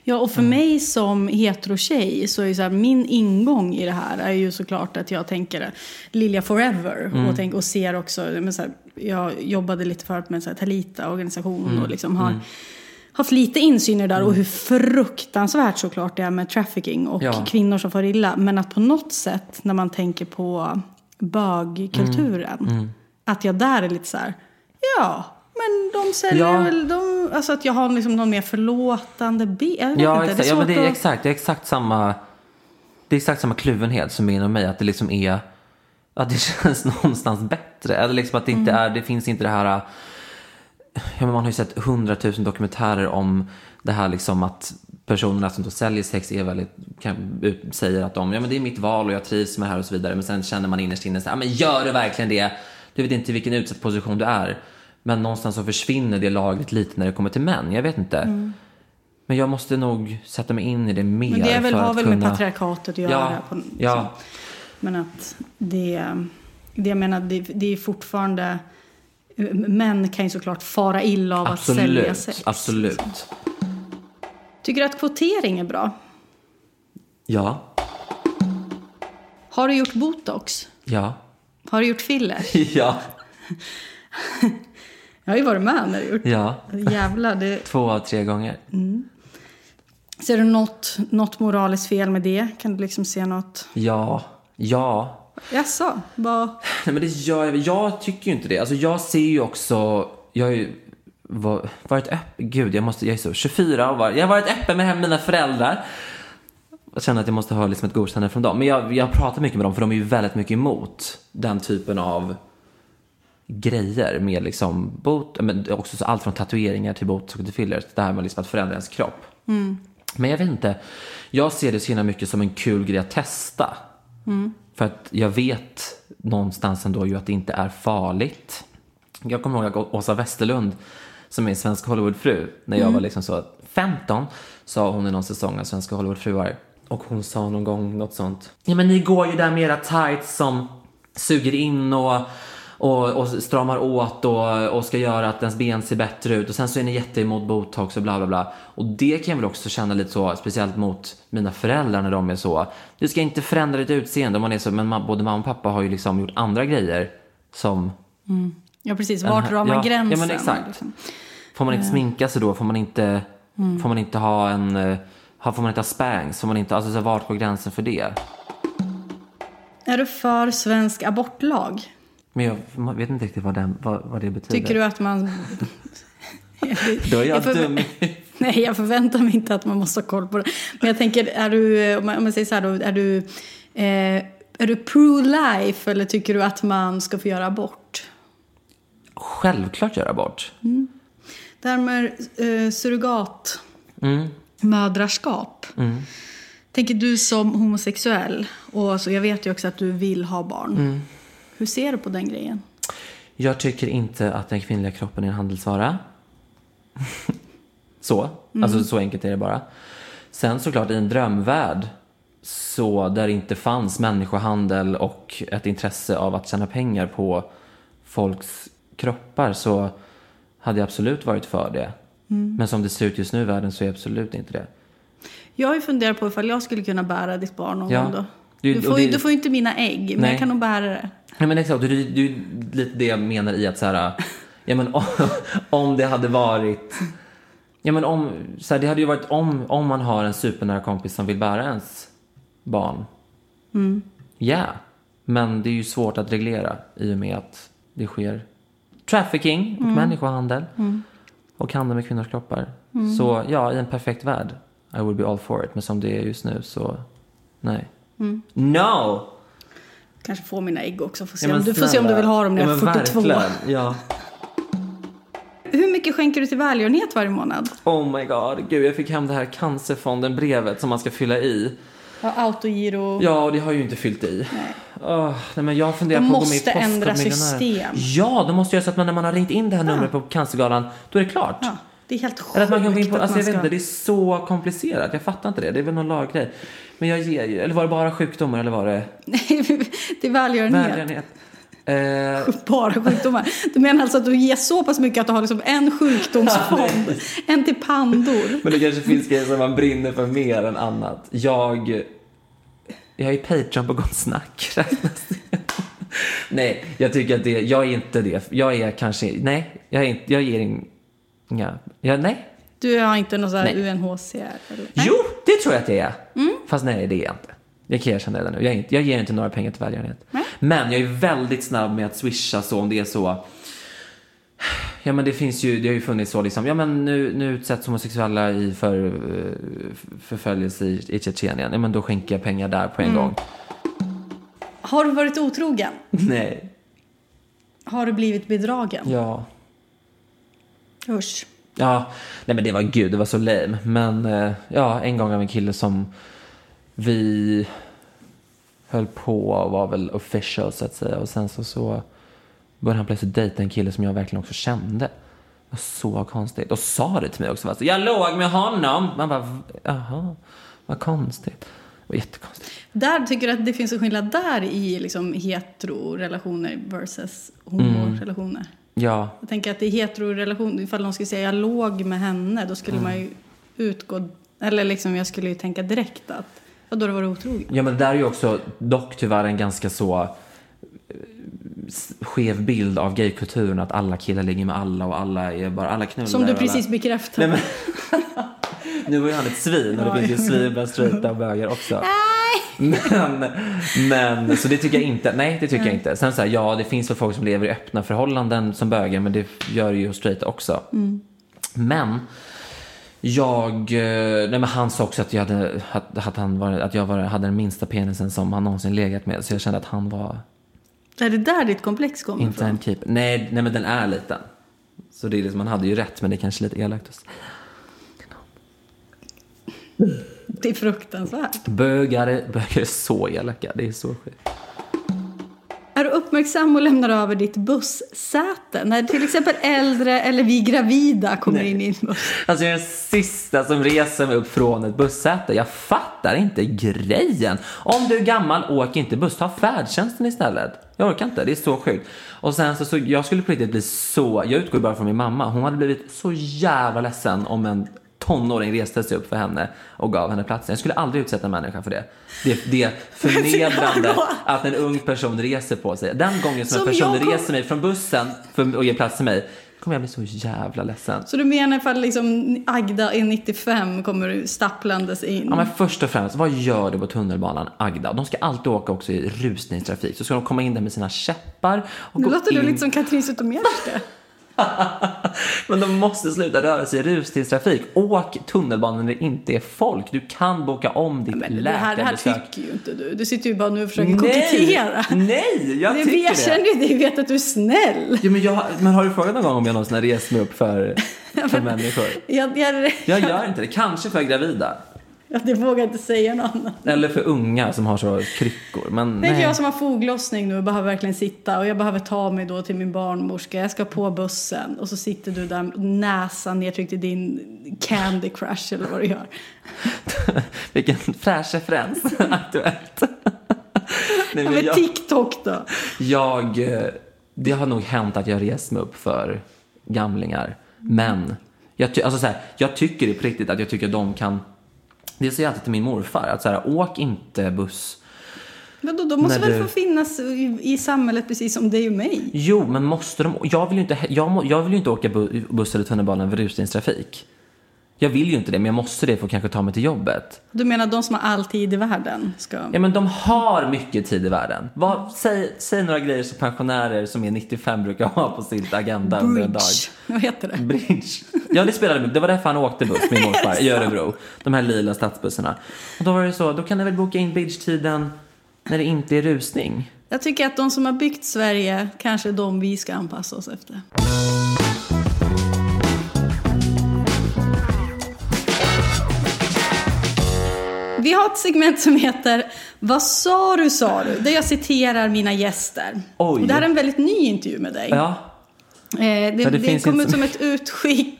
Ja, och för mig som hetero-tjej så är så här, min ingång i det här är ju såklart att jag tänker Lilja Forever och, tänk, och ser också, men så här, jag jobbade lite förut med en Talita-organisation och liksom har haft lite insyn i det där och hur fruktansvärt såklart det är med trafficking och Ja. kvinnor som far illa. Men att på något sätt när man tänker på bögkulturen, att jag där är lite så här, ja, men de säljer Ja. väl, de, alltså att jag har liksom någon mer förlåtande bild. Ja, inte, exakt. Ja, men det är att- exakt, det är exakt samma Det är exakt samma kluvenhet som är inom mig. Att det liksom är Att det känns någonstans bättre. Eller liksom att det inte är, det finns inte det här Ja, men man har ju sett hundratusen dokumentärer om det här liksom att personerna som då säljer sex är väldigt, kan, säger att de, ja men det är mitt val och jag trivs med det här och så vidare. Men sen känner man innerst inne så här, ja men gör du verkligen det? Du vet inte vilken utsatt position du är. Men någonstans så försvinner det lagret lite när det kommer till män. Jag vet inte. Men jag måste nog sätta mig in i det mer Men det är väl, för har att väl kunna... med patriarkatet att göra. Ja, på, liksom. ja. Men att det, det jag menar, det, det är fortfarande... Män kan ju såklart fara illa av att sälja Absolut, sex. absolut. Tycker du att kvotering är bra? Ja, Har du gjort botox? ja. Har du gjort filler? ja. Jag har ju varit med när du gjort. Ja. Jävlar, det... Två av tre gånger. Ser du något, något moraliskt fel med det? Kan du liksom se något? Ja. Ja. Jaså? Vad? Nej, men det gör jag Jag tycker ju inte det. Alltså jag ser ju också... Jag har ju var, varit öppen. Gud, jag måste... Jag är så 24 och var, jag har varit öppen med mina föräldrar. Jag känner att jag måste ha liksom ett godkännande från dem. Men jag, jag pratar mycket med dem för de är ju väldigt mycket emot den typen av grejer med liksom bot, men också så allt från tatueringar till botox och till fillers. Det här med liksom att förändra ens kropp. Men jag vet inte. Jag ser det så himla mycket som en kul grej att testa. För att jag vet någonstans ändå ju att det inte är farligt. Jag kommer ihåg att Åsa Westerlund, som är Svenska Hollywoodfru, när jag var liksom så 15, sa hon i någon säsong av Svenska Hollywoodfruar. Och hon sa någon gång något sånt. Ja men ni går ju där med era tights som suger in och, och, och stramar åt och, och ska göra att ens ben ser bättre ut. Och sen så är ni jätteemot botox och bla bla bla. Och det kan jag väl också känna lite så, speciellt mot mina föräldrar när de är så. Du ska inte förändra ditt utseende om man är så, men både mamma och pappa har ju liksom gjort andra grejer som Ja, precis. Vart drar man ja, gränsen? Ja, men exakt. liksom? Får man inte sminka sig då? Får man inte, Mm. får man inte ha en... eh, Får man inte ha spanks? Får man inte, alltså, så vart går gränsen för det? Är du för svensk abortlag? Men jag vet inte riktigt vad, den, vad, vad det betyder. Tycker du att man... Då är jag, förvä- dum. Nej, jag förväntar mig inte att man måste ha koll på det. Men jag tänker, är du, om man, om man säger så här då, är du, eh, är du pro-life eller tycker du att man ska få göra abort? Självklart göra abort. Det här med eh, surrogat, Mm. mödraskap. Tänker du som homosexuell, och så jag vet ju också att du vill ha barn. Mm. Hur ser du på den grejen? Jag tycker inte att den kvinnliga kroppen är en handelsvara. så. Alltså så enkelt är det bara. Sen såklart i en drömvärld så där det inte fanns människohandel och ett intresse av att tjäna pengar på folks kroppar så hade jag absolut varit för det. Men som det ser ut just nu i världen så är jag absolut inte det. Jag har ju funderat på ifall jag skulle kunna bära ditt barn någon Ja. gång då. Du- Du, får, ju, det- du får ju inte mina ägg, men Nej. jag kan nog bära det. Nej men exakt, det är är lite det jag menar i att så här, ja men om, om det hade varit, ja men om, så här, det hade ju varit om, om man har en supernära kompis som vill bära ens barn. Ja, men det är ju svårt att reglera i och med att det sker trafficking och människohandel och handel med kvinnors kroppar. Så ja, i en perfekt värld, I would be all for it. Men som det är just nu så, nej. No! Kanske få mina ägg också. Får se Ja, om, du får se om du vill ha dem när ja, jag är men 42. verkligen. Ja. Hur mycket skänker du till välgörenhet varje månad? Oh my god, gud jag fick hem det här cancerfonden-brevet som man ska fylla i. Ja, autogiro. Ja, och det har ju inte fyllt i. Nej. Åh, nej men jag funderar De på att gå med i måste ändra system. Ja, de måste göra så att man, när man har ringt in det här numret på Cancergalan, då är det klart. Ja, det är helt sjukt Eller att man kan gå in på, alltså jag vet inte, det är så komplicerat. Jag fattar inte det. Det är väl någon laggrej. Men jag ger ju, eller var det bara sjukdomar eller var det Nej, det är välgörenhet. välgörenhet? Eh, Bara sjukdomar. Du menar alltså att du ger så pass mycket att du har liksom en sjukdomsfond, en till pandor. Men det kanske finns grejer som man brinner för mer än annat. Jag, jag är Patreon på Gott Snack. nej, jag tycker att det, jag är inte det. Jag är kanske, nej, jag, är inte, jag ger inga, jag, nej. Du har inte någon sån här. UNHCR? Eller? Nej. Jo, det tror jag att jag är. Fast nej, det är jag inte. Det kan jag erkänna redan nu. Jag, inte, jag ger inte några pengar till välgörenhet. Men jag är väldigt snabb med att swisha så om det är så. Ja men det finns ju, det har ju funnits så liksom, ja men nu, nu utsätts homosexuella i för eh, förföljelse i, i Tjetjenien. Ja men då skänker jag pengar där på en gång. Har du varit otrogen? Nej. Har du blivit bedragen? Ja. Usch. Ja, nej men det var gud, det var så lame. Men eh, ja, en gång av en kille som vi höll på och var väl official så att säga. Och sen så, så började han plötsligt dejta en kille som jag verkligen också kände. Det var så konstigt. Och sa det till mig också. Alltså, jag låg med honom. Man bara, jaha, vad konstigt. Det var jättekonstigt. Där tycker du att det finns en skillnad där i liksom hetero-relationer versus homo-relationer? Ja, Jag tänker att i hetero-relationer, ifall någon skulle säga jag låg med henne, då skulle man ju utgå, eller liksom jag skulle ju tänka direkt att, ja då var du otrogen. Ja men det där är ju också dock tyvärr en ganska så eh, skev bild av gaykulturen att alla killar ligger med alla och alla är bara, alla knullar. Som du och alla- precis bekräftade. Nej, men, nu var ju han ett svin och det finns ju svin bland straighta och bögar också. Men, men, så det tycker jag inte. Nej, det tycker jag inte. Sen så här, ja, det finns väl folk som lever i öppna förhållanden som bögar, men det gör ju straighta också. Men jag, eh, nej men han sa också att jag hade, att, att han var, att jag var, hade den minsta penisen som han någonsin legat med. Så jag kände att han var Är det där ditt komplex kommer inte ifrån? en keeper. Nej, nej men den är liten. Så det är liksom, man hade ju rätt, men det är kanske lite elakt. Det är fruktansvärt. Bögar är, bögar är så elaka, det är så skit. Är du uppmärksam och lämnar över ditt bussäte när till exempel äldre eller vi gravida kommer in i en buss? Alltså jag är den sista som reser mig upp från ett bussäte. Jag fattar inte grejen. Om du är gammal, åk inte buss. Ta färdtjänsten istället. Jag orkar inte, det är så sjukt. Och sen så, så jag skulle på riktigt bli så, jag utgår bara från min mamma. Hon hade blivit så jävla ledsen om en tonåring reste sig upp för henne och gav henne platsen. Jag skulle aldrig utsätta en människa för det. Det, det är förnedrande att en ung person reser på sig. Den gången som, Som en person kom- reser mig från bussen för att ge plats till mig kommer jag bli så jävla ledsen. Så du menar ifall liksom Agda är 95 kommer stapplandes in? Ja, men först och främst, vad gör du på tunnelbanan, Agda? De ska alltid åka också i rusningstrafik. Så ska de komma in där med sina käppar och nu låter in. du lite som Katrin Zytomierska. Men de måste sluta röra sig i rusningstrafik. Åk tunnelbanan när det inte är folk. Du kan boka om ditt Men det här, det här läkarbesök. tycker ju inte du. Du sitter ju bara nu och försöker kokettera. Nej, jag Det, tycker jag det. känner ju det, jag vet att du är snäll. Jo, men, jag, men har du frågat någon gång om jag någonsin har rest mig upp för, för människor? Jag, jag, Jag gör inte det. Kanske för gravida. Jag vågar inte säga något annat. Eller för unga som har så kryckor. Men Tänk nej. jag som har foglossning nu och behöver verkligen sitta och jag behöver ta mig då till min barnmorska. Jag ska på bussen och så sitter du där näsan nedtryckt i din Candy Crush eller vad du gör. Vilken fräsch referens. Aktuellt. Nej, men jag, TikTok då? jag, eh, det har nog hänt att jag rest mig upp för gamlingar. Men jag, ty, alltså så här, jag tycker det på riktigt att jag tycker att de kan... Det säger jag alltid till min morfar. Att så här, åk inte buss. Men då, då måste väl du- få finnas i, i samhället precis som dig och mig? Jo, men måste de... Jag vill ju inte, jag må, jag vill inte åka bu, buss eller tunnelbana över rusningstrafik. Jag vill ju inte det, men jag måste det för att kanske ta mig till jobbet. Du menar de som har all tid i världen ska... Ja, men de har mycket tid i världen. Vad, säg, säg några grejer som pensionärer som är 95 brukar ha på sin agenda under en dag. Vad heter det? Bridge. Ja, det spelade Det var därför han åkte buss, min morfar, i Örebro. De här lila stadsbussarna. Och då var det så, då kan du väl boka in bridge-tiden när det inte är rusning. Jag tycker att de som har byggt Sverige kanske är de vi ska anpassa oss efter. Vi har ett segment som heter Vad sa du sa du? Där jag citerar mina gäster. Oj. Och det här är en väldigt ny intervju med dig. Ja, Eh, det det det, kom ut så som ett utskick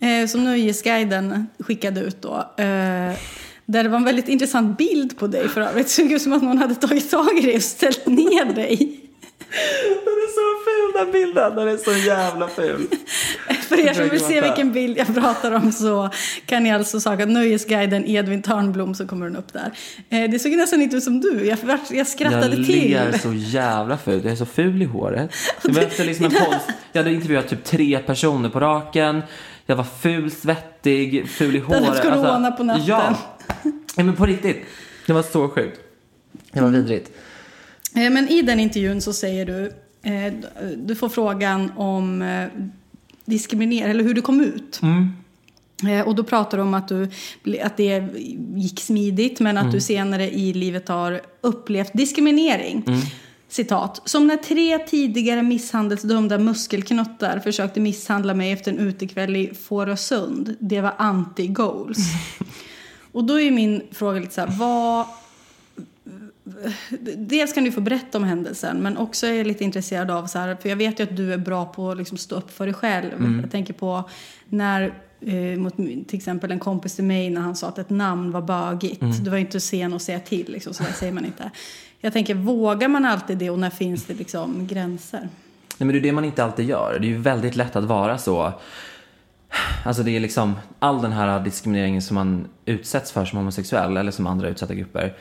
eh, som Nöjesguiden skickade ut då. Eh, där det var en väldigt intressant bild på dig för övrigt. Det såg ut som att någon hade tagit tag i dig och ställt ner dig. Den är så ful den bilden. Den är så jävla ful. För er som vill se vilken bild jag pratar om så kan ni alltså söka Nöjesguiden Edvin Törnblom så kommer den upp där. Eh, det såg nästan inte ut som du. Jag, jag skrattade jag till. ler så jävla fult. Jag är så ful i håret. Det var efter liksom en podd. Jag hade intervjuat typ tre personer på raken. Jag var ful, svettig, ful i håret. hade haft corona på natten. Ja. ja, men på riktigt. Det var så sjukt. Det var vidrigt. Eh, Men i den intervjun så säger du, eh, du får frågan om eh, diskriminering, eller hur du kom ut. Eh, Och då pratar du om att, du, att det gick smidigt men att du senare i livet har upplevt diskriminering. Citat. Som när tre tidigare misshandelsdömda muskelknuttar försökte misshandla mig efter en utekväll i Fårösund. Det var anti-goals. Och då är min fråga lite så här, vad... Dels kan du få berätta om händelsen, men också är jag lite intresserad av, så här, för jag vet ju att du är bra på att liksom stå upp för dig själv. Jag tänker på när, eh, mot till exempel en kompis till mig, när han sa att ett namn var bögigt. Du var ju inte sen att säga till, liksom, så där säger man inte. Jag tänker, vågar man alltid det och när finns det liksom gränser? Nej, men det är det man inte alltid gör. Det är ju väldigt lätt att vara så. Alltså det är liksom all den här diskrimineringen som man utsätts för som homosexuell eller som andra utsatta grupper.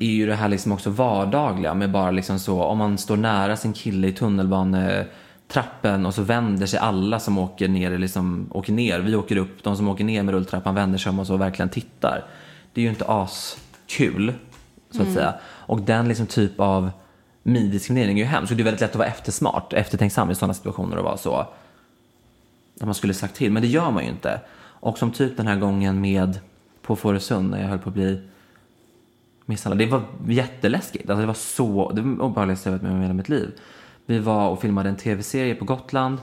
Är ju det här liksom också vardagliga med bara liksom så om man står nära sin kille i tunnelbanetrappen och så vänder sig alla som åker ner, liksom, åker ner. Vi åker upp, de som åker ner med rulltrappan vänder sig om och så verkligen tittar. Det är ju inte askul, så att säga. Och den liksom typ av min-diskriminering är ju hemskt. Och det är väldigt lätt att vara eftersmart, eftertänksam i sådana situationer och vara så att man skulle sagt till, men det gör man ju inte. Och som typ den här gången med på Fårösund när jag höll på att bli misshandlad. Det var jätteläskigt. Alltså det var så, det var obehagligaste jag varit med om i hela mitt liv. Vi var och filmade en tv-serie på Gotland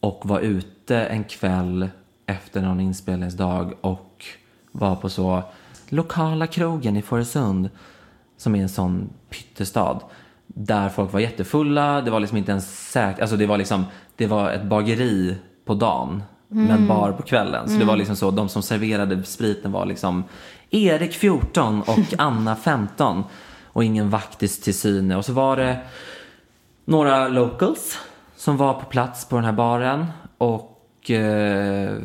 och var ute en kväll efter någon inspelningsdag och var på så lokala krogen i Fårösund som är en sån pyttestad där folk var jättefulla. Det var liksom inte ens säkert, alltså det var liksom, det var ett bageri på dagen men bar på kvällen. Så det var liksom så, de som serverade spriten var liksom Erik 14 och Anna 15 och ingen vaktis till syne. Och så var det några locals som var på plats på den här baren och eh,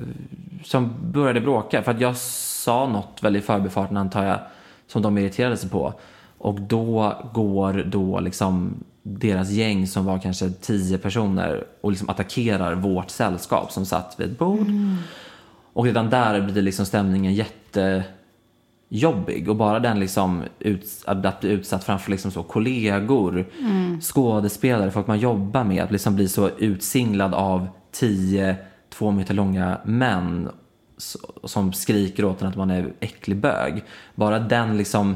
som började bråka för att jag sa något väl i förbifarten antar jag som de irriterade sig på. Och då går då liksom deras gäng som var kanske tio personer och liksom attackerar vårt sällskap som satt vid ett bord. Och redan där blir liksom stämningen jättejobbig och bara den liksom ut, att bli utsatt framför liksom så kollegor, skådespelare, folk man jobbar med, att liksom bli så utsinglad av tio två meter långa män som skriker åt en att man är äcklig bög. Bara den liksom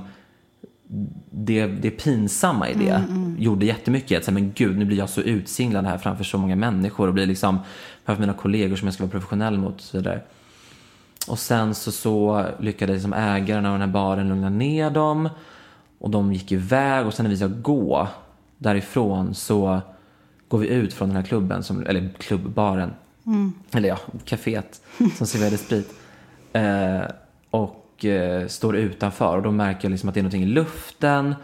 det, det pinsamma i det gjorde jättemycket. Att säga, men gud, nu blir jag så utsinglad här framför så många människor och blir liksom framför mina kollegor som jag ska vara professionell mot och så vidare. Och sen så, så lyckades liksom ägaren av den här baren lugna ner dem och de gick iväg och sen när vi ska gå därifrån så går vi ut från den här klubben, som, eller klubbbaren, eller ja, kaféet som serverade sprit. Eh, och eh, står utanför och då märker jag liksom att det är någonting i luften.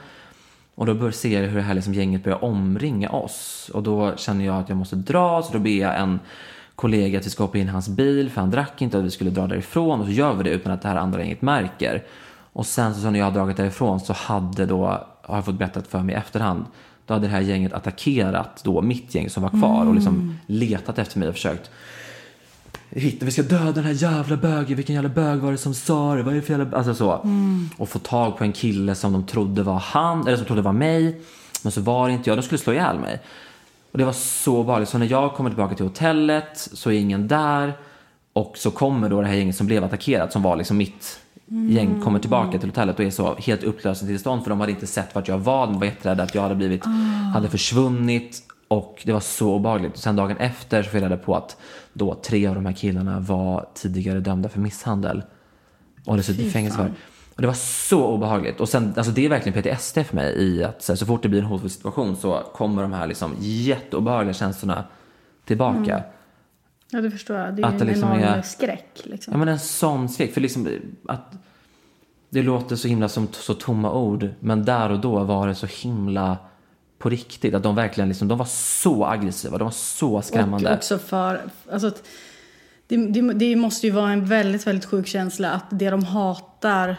Och då bör ser jag hur det här liksom gänget börjar omringa oss. Och då känner jag att jag måste dra, så då ber jag en kollega att vi ska hoppa in i hans bil, för han drack inte och att vi skulle dra därifrån. Och så gör vi det utan att det här andra gänget märker. Och sen så när jag har dragit därifrån så hade då, har jag fått berättat för mig i efterhand, då hade det här gänget attackerat då mitt gäng som var kvar och liksom letat efter mig och försökt hitta, vi ska döda den här jävla bögen, vilken jävla bög var det som sa det, vad är det för jävla... Alltså så. Och få tag på en kille som de trodde var han, eller som trodde var mig, men så var det inte jag, de skulle slå ihjäl mig. Och det var så obehagligt, så när jag kommer tillbaka till hotellet så är ingen där. Och så kommer då det här gänget som blev attackerat, som var liksom mitt gäng, kommer tillbaka till hotellet och är så helt upplösningstillstånd. För de hade inte sett vart jag var, de var jätterädda att jag hade blivit, hade försvunnit och det var så obehagligt. Sen dagen efter så fick jag reda på att då tre av de här killarna var tidigare dömda för misshandel. Och hade suttit i fängelse för. Och det var så obehagligt. Och sen, alltså det är verkligen PTSD för mig i att så, här, så fort det blir en hotfull situation så kommer de här liksom jätteobehagliga känslorna tillbaka. Ja, det förstår jag. Det är Att en liksom enorm är- skräck. Liksom. Ja men en sån svek. För liksom att det låter så himla som så tomma ord. Men där och då var det så himla på riktigt. Att de verkligen liksom, de var så aggressiva. De var så skrämmande. Och också för... Alltså, det, det, det måste ju vara en väldigt, väldigt sjuk känsla att det de hatar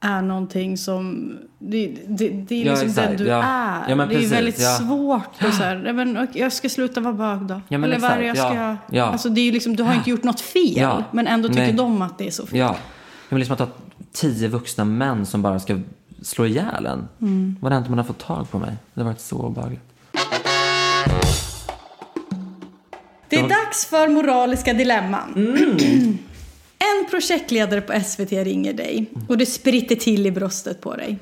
är någonting som... Det, det, det är Ja, liksom exakt. den du Ja. är. Ja, det är precis. väldigt Ja. svårt. Och så här, "Nej, men, jag ska sluta vara bög då. Eller vad är jag ska... Ja. Ja. Alltså, det är liksom, du har inte gjort något fel. Ja. Men ändå tycker Nej. de att det är så fel. Ja. Men liksom att ha tio vuxna män som bara ska slå ihjäl en. Mm. Vad hänt om man har fått tag på mig? Det har varit så obehagligt. Det är dags för moraliska dilemman. Mm. En projektledare på SVT ringer dig och det spritter till i bröstet på dig.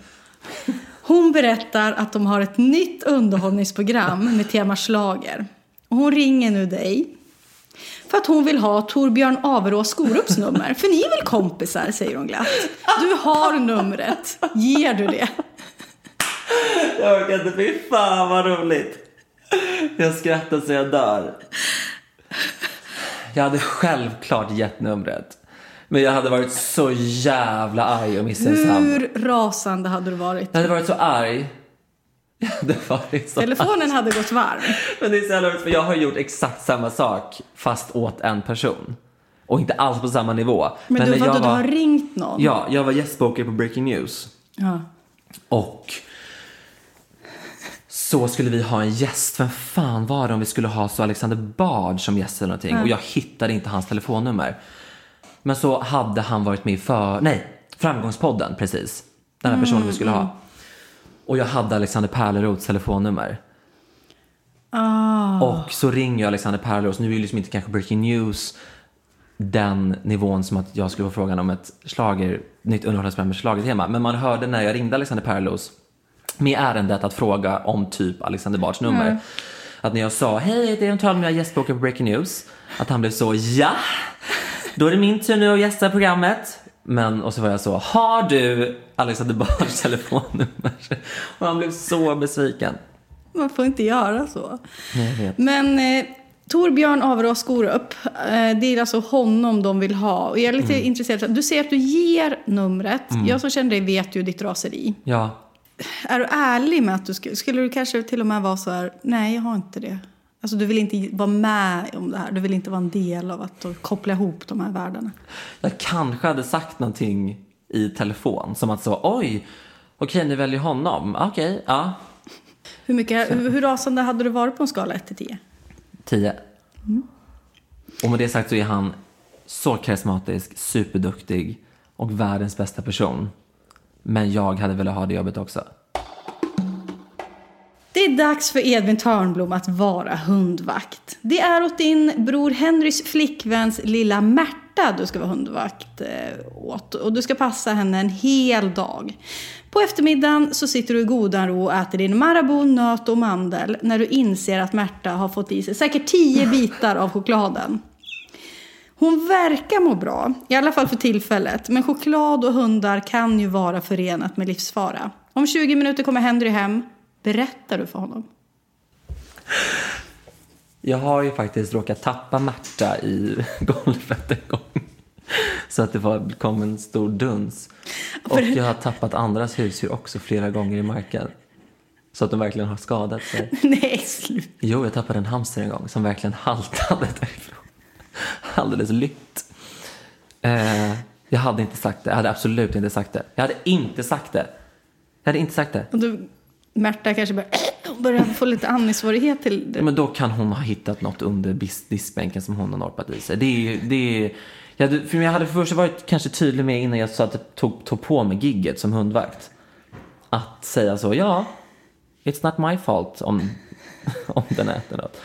Hon berättar att de har ett nytt underhållningsprogram med tema schlager. Och hon ringer nu dig för att hon vill ha Torbjörn Averås Skorups nummer. För ni är väl kompisar, säger hon glatt. Du har numret. Ger du det? Jag orkar inte. Fy fan vad roligt. Jag skrattar så jag dör. Jag hade självklart gett numret. Men jag hade varit så jävla arg och misstänksam. Hur rasande hade du varit? Jag hade varit så arg. Jag hade varit så Telefonen hade gått varm. Men det är så jävla för jag har gjort exakt samma sak fast åt en person. Och inte alls på samma nivå. Men, du, när vadå, jag du har ringt någon? Ja, jag var gästspokare på Breaking News. Ja. Och så skulle vi ha en gäst. Vem fan var det om vi skulle ha så Alexander Bard som gäst eller någonting? Och jag hittade inte hans telefonnummer. Men så hade han varit med för, nej, Framgångspodden precis. Den här personen vi skulle ha. Och jag hade Alexander Pärleroths telefonnummer. Och så ringer jag Alexander Pärleroth. Nu är ju liksom inte kanske breaking news den nivån som att jag skulle få frågan om ett slager, nytt underhållningsprogram med schlagertema. Men man hörde när jag ringde Alexander Pärleroth med ärendet att fråga om typ Alexander Bards nummer. Att när jag sa hej, det är en tal med jag gästbokar på Breaking News. Att han blev så ja, då är det min tur nu att gästa programmet. Men och så var jag så, har du Alexander Bards telefonnummer? Och han blev så besviken. Man får inte göra så. Men eh, Torbjörn Averås Skorup, eh, det är alltså honom de vill ha. Och jag är lite Mm. intresserad. Du säger att du ger numret. Jag som känner dig vet ju ditt raseri. Ja, Är du ärlig med att du skulle, skulle du kanske till och med vara så här, nej jag har inte det. Alltså du vill inte vara med om det här, du vill inte vara en del av att koppla ihop de här världarna. jag kanske hade sagt någonting i telefon som att så, oj, okej ni väljer honom, okej, ja, Hur, mycket, hur, hur rasande hade du varit på en skala 1 till 10? 10. Och med det sagt så är han så karismatisk, superduktig och världens bästa person. Men jag hade velat ha det jobbet också. Det är dags för Edvin Törnblom att vara hundvakt. Det är åt din bror Henrys flickväns lilla Märta du ska vara hundvakt eh, åt. Och du ska passa henne en hel dag. På eftermiddagen så sitter du i godan ro och äter din Marabou, nöt och mandel när du inser att Märta har fått i sig säkert tio bitar av chokladen. Hon verkar må bra, i alla fall för tillfället. Men choklad och hundar kan ju vara förenat med livsfara. Om 20 minuter kommer Henry hem. Berättar du för honom? Jag har ju faktiskt råkat tappa Märta i golvet en gång. Så att det var, kom en stor duns. Och jag har tappat andras husdjur också flera gånger i marken. Så att de verkligen har skadat sig. Nej, slut. Jo, jag tappade en hamster en gång som verkligen haltade därifrån. Alldeles lytt. Eh, jag hade inte sagt det. Jag hade absolut inte sagt det. Jag hade inte sagt det. Jag hade inte sagt det. Du, Märta kanske börjar, börjar få lite andningssvårighet till det. Men då kan hon ha hittat något under diskbänken som hon har norpat i sig. Det är ju, det är, jag hade, för jag hade först varit kanske tydlig med innan jag så tog, tog på mig gigget som hundvakt. Att säga så, ja, it's not my fault om, om den äter något.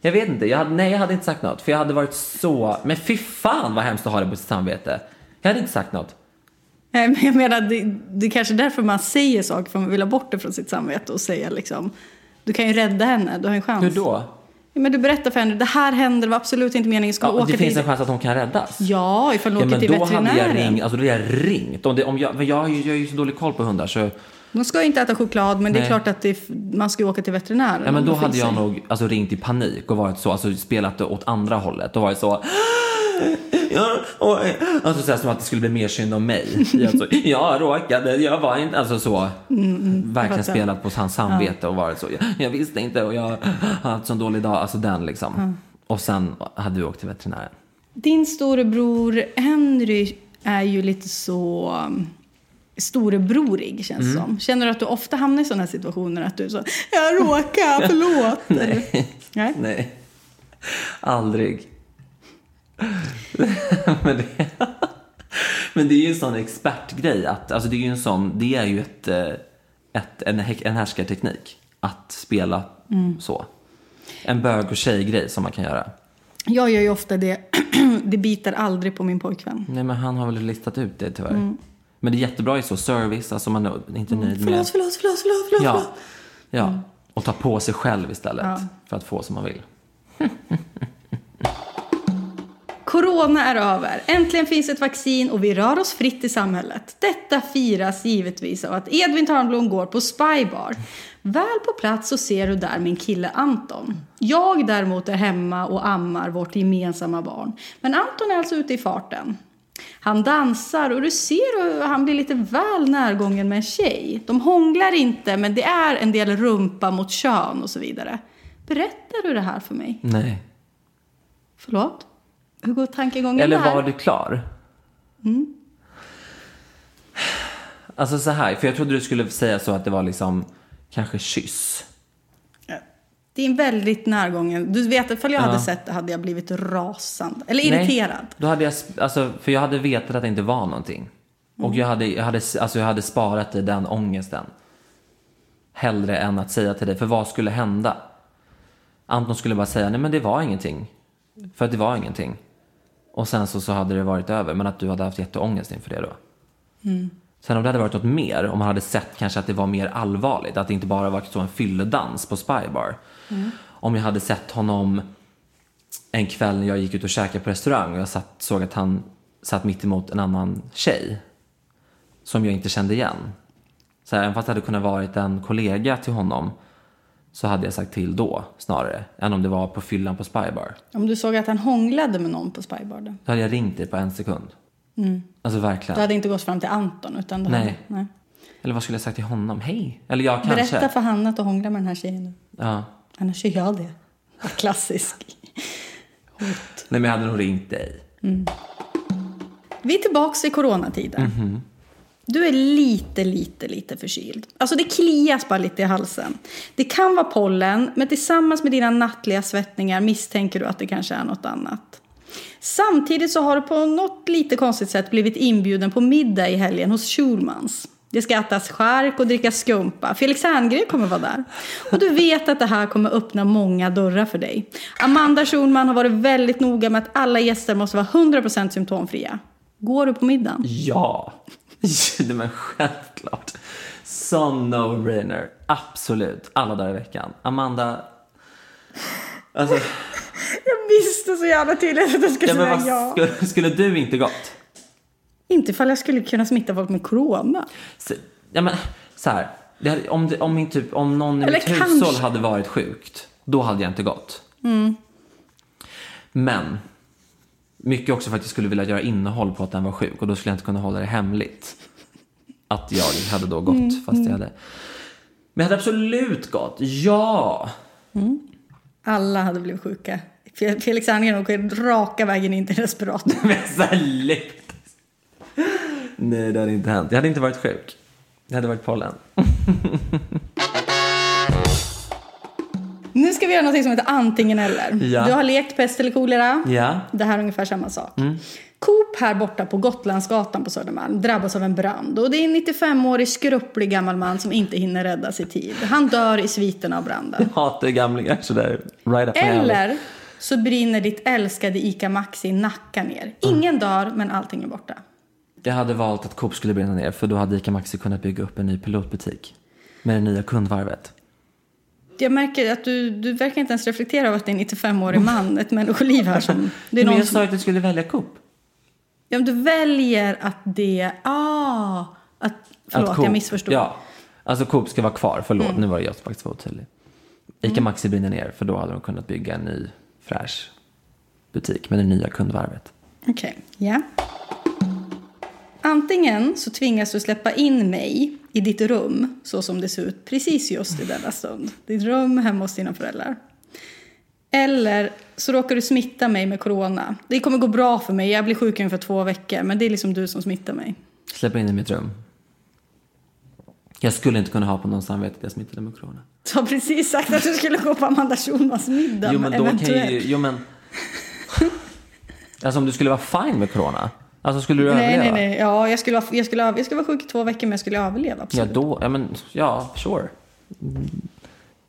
Jag vet inte, jag hade, nej jag hade inte sagt något. För jag hade varit så, men fy fan vad hemskt att ha det på sitt samvete. Jag hade inte sagt något. Nej, men jag menar, det, det är kanske därför man säger saker, för man vill ha bort det från sitt samvete och säga liksom, du kan ju rädda henne, du har en chans. Hur då? Ja, men du berättar för henne, det här händer, det var absolut inte meningen, ska Ja, åka det finns till... en chans att hon kan räddas. Ja, ifall du Ja, åker till då hade jag veterinären. ringt, alltså då hade jag ringt. Om det, om jag, men jag, jag har ju så dålig koll på hundar så De ska ju inte äta choklad, men det är Nej. klart att det, är- man ska ju åka till veterinären. Ja, men då hade finns jag en- nog alltså, ringt i panik och varit så, alltså spelat det åt andra hållet och varit så. Ja, oj. Alltså så här, som att det skulle bli mer synd om mig. Jag, så, jag råkade, jag var inte, alltså så. verkligen fattar. spelat på hans samvete och varit så. Jag, jag visste inte och jag har haft en dålig dag. Alltså den liksom. Och sen hade vi åkt till veterinären. Din storebror Henry är ju lite så um, storebrorig känns Mm. som. Känner du att du ofta hamnar i sådana situationer att du så jag råkar, förlåt. Nej. Nej. Nej. Aldrig. men, det, men det är ju en sån expertgrej att, alltså det är ju en sån, det är ju ett, eh, ett, en, en härskarteknik att spela så. En bög och tjejgrej som man kan göra. Jag gör ju ofta det, det biter aldrig på min pojkvän. Nej men han har väl listat ut det tyvärr. Men det är jättebra i så service, alltså man är inte nöjd med... Förlåt, förlåt, förlåt, förlåt, förlåt. Ja, ja. Och ta på sig själv istället Ja. för att få som man vill. Corona är över. Äntligen finns ett vaccin och vi rör oss fritt i samhället. Detta firas givetvis av att Edvin Törnblom går på Spybar. Väl på plats så ser du där min kille Anton. Jag däremot är hemma och ammar vårt gemensamma barn. Men Anton är alltså ute i farten. Han dansar och du ser hur han blir lite väl närgången med en tjej. De hånglar inte men det är en del rumpa mot kön och så vidare. Berättar du det här för mig? Nej. Förlåt? Hur går tankegången Eller där? var du klar? Alltså så här, för jag trodde du skulle säga så att det var liksom kanske kyss. Det är en väldigt närgången. Du vet, ifall jag hade sett det hade jag blivit rasande. Eller irriterad. Nej, då hade jag, alltså, för jag hade vetat att det inte var någonting. Och jag hade, jag, hade, alltså, jag hade sparat i den ångesten. Hellre än att säga till dig, för vad skulle hända? Anton skulle bara säga, nej men det var ingenting. För att det var ingenting. Och sen så, så hade det varit över, men att du hade haft jätteångest inför det då. Sen om det hade varit något mer, om man hade sett kanske att det var mer allvarligt, att det inte bara var så en fylledans på Spybar. Om jag hade sett honom en kväll när jag gick ut och käkade på restaurang och jag satt, såg att han satt mitt emot en annan tjej som jag inte kände igen. Så här, även fast det hade kunnat varit en kollega till honom så hade jag sagt till då snarare än om det var på fyllan på Spybar. Om du såg att han hånglade med någon på spybarden. Då hade jag ringt dig på en sekund. Alltså verkligen. Du hade inte gått fram till Anton. Utan Nej. Hade, nej. Eller vad skulle jag sagt till honom? Hej! Eller jag kanske. Berätta för Hanna att du hånglar med den här tjejen nu. Ja. Annars gör jag det. Klassisk. Nej men jag hade nog ringt dig. Vi är tillbaka i coronatider. Du är lite, lite, lite förkyld. Alltså det klias bara lite i halsen. Det kan vara pollen, men tillsammans med dina nattliga svettningar misstänker du att det kanske är något annat. Samtidigt så har du på något lite konstigt sätt blivit inbjuden på middag i helgen hos Schulmans. Det ska ätas skärk och drickas skumpa. Felix Herngren kommer vara där. Och du vet att det här kommer öppna många dörrar för dig. Amanda Schulman har varit väldigt noga med att alla gäster måste vara 100% symptomfria. Går du på middagen? Ja! Nej men självklart. Sån no-brainer. Absolut. Alla dagar i veckan. Amanda. Alltså, Jag visste så jävla tydligt att du skulle ja, säga ja. skulle, skulle du inte gått? Inte ifall jag skulle kunna smitta folk med corona. Så, ja, men, så här. Hade, om, det, om, min typ, om någon i Eller mitt kanske. hushåll hade varit sjukt, då hade jag inte gått. Mm. Men, mycket också för att jag skulle vilja göra innehåll på att den var sjuk och då skulle jag inte kunna hålla det hemligt. Att jag hade då gått Mm, fast jag hade... Men jag hade absolut gått, ja! Alla hade blivit sjuka. Fe- Felix Herngren åker raka vägen in till respiratorn. Men sannolikt. Nej, det hade inte hänt. Jag hade inte varit sjuk. Det hade varit pollen. Nu ska vi göra något som heter antingen eller. Ja. Du har lekt pest eller kolera. Ja. Det här är ungefär samma sak. Coop här borta på Gotlandsgatan på Södermalm drabbas av en brand. Och det är en 95-årig skrupplig gammal man som inte hinner räddas i tid. Han dör i sviten av branden. Hatar gamlingar sådär. Right up. Eller så brinner ditt älskade ICA Maxi Nacka ner. Ingen dör, men allting är borta. Jag hade valt att Coop skulle brinna ner för då hade ICA Maxi kunnat bygga upp en ny pilotbutik. Med det nya kundvarvet. Jag märker att du, du verkar inte ens reflektera över att det är en 95-årig man, ett människoliv här som... Det är Men jag som, sa att du skulle välja Coop. ja, men du väljer att det... Ah! Att, förlåt, att Coop, jag missförstod. Ja, alltså Coop ska vara kvar. Förlåt, nu var jag faktiskt för otydlig. ICA Maxi brinner ner för då hade de kunnat bygga en ny fräsch butik med det nya kundvarvet. Okej, ja. Antingen så tvingas du släppa in mig i ditt rum så som det ser ut precis just i denna stund. Ditt rum hemma hos dina föräldrar. Eller så råkar du smitta mig med corona. Det kommer gå bra för mig, jag blir sjuk ungefär två veckor men det är liksom du som smittar mig. Släppa in i mitt rum. Jag skulle inte kunna ha på någon samvete att jag smittade med corona. Du har precis sagt att du skulle gå på Amanda Schulmans middag. Jo men då kan ju, jo men. Alltså om du skulle vara fine med corona. Alltså skulle du Nej, överleva? nej, nej. Ja, jag skulle, vara- jag, skulle, jag skulle vara sjuk i två veckor men jag skulle överleva. Ja Absolut. då, ja men, ja sure.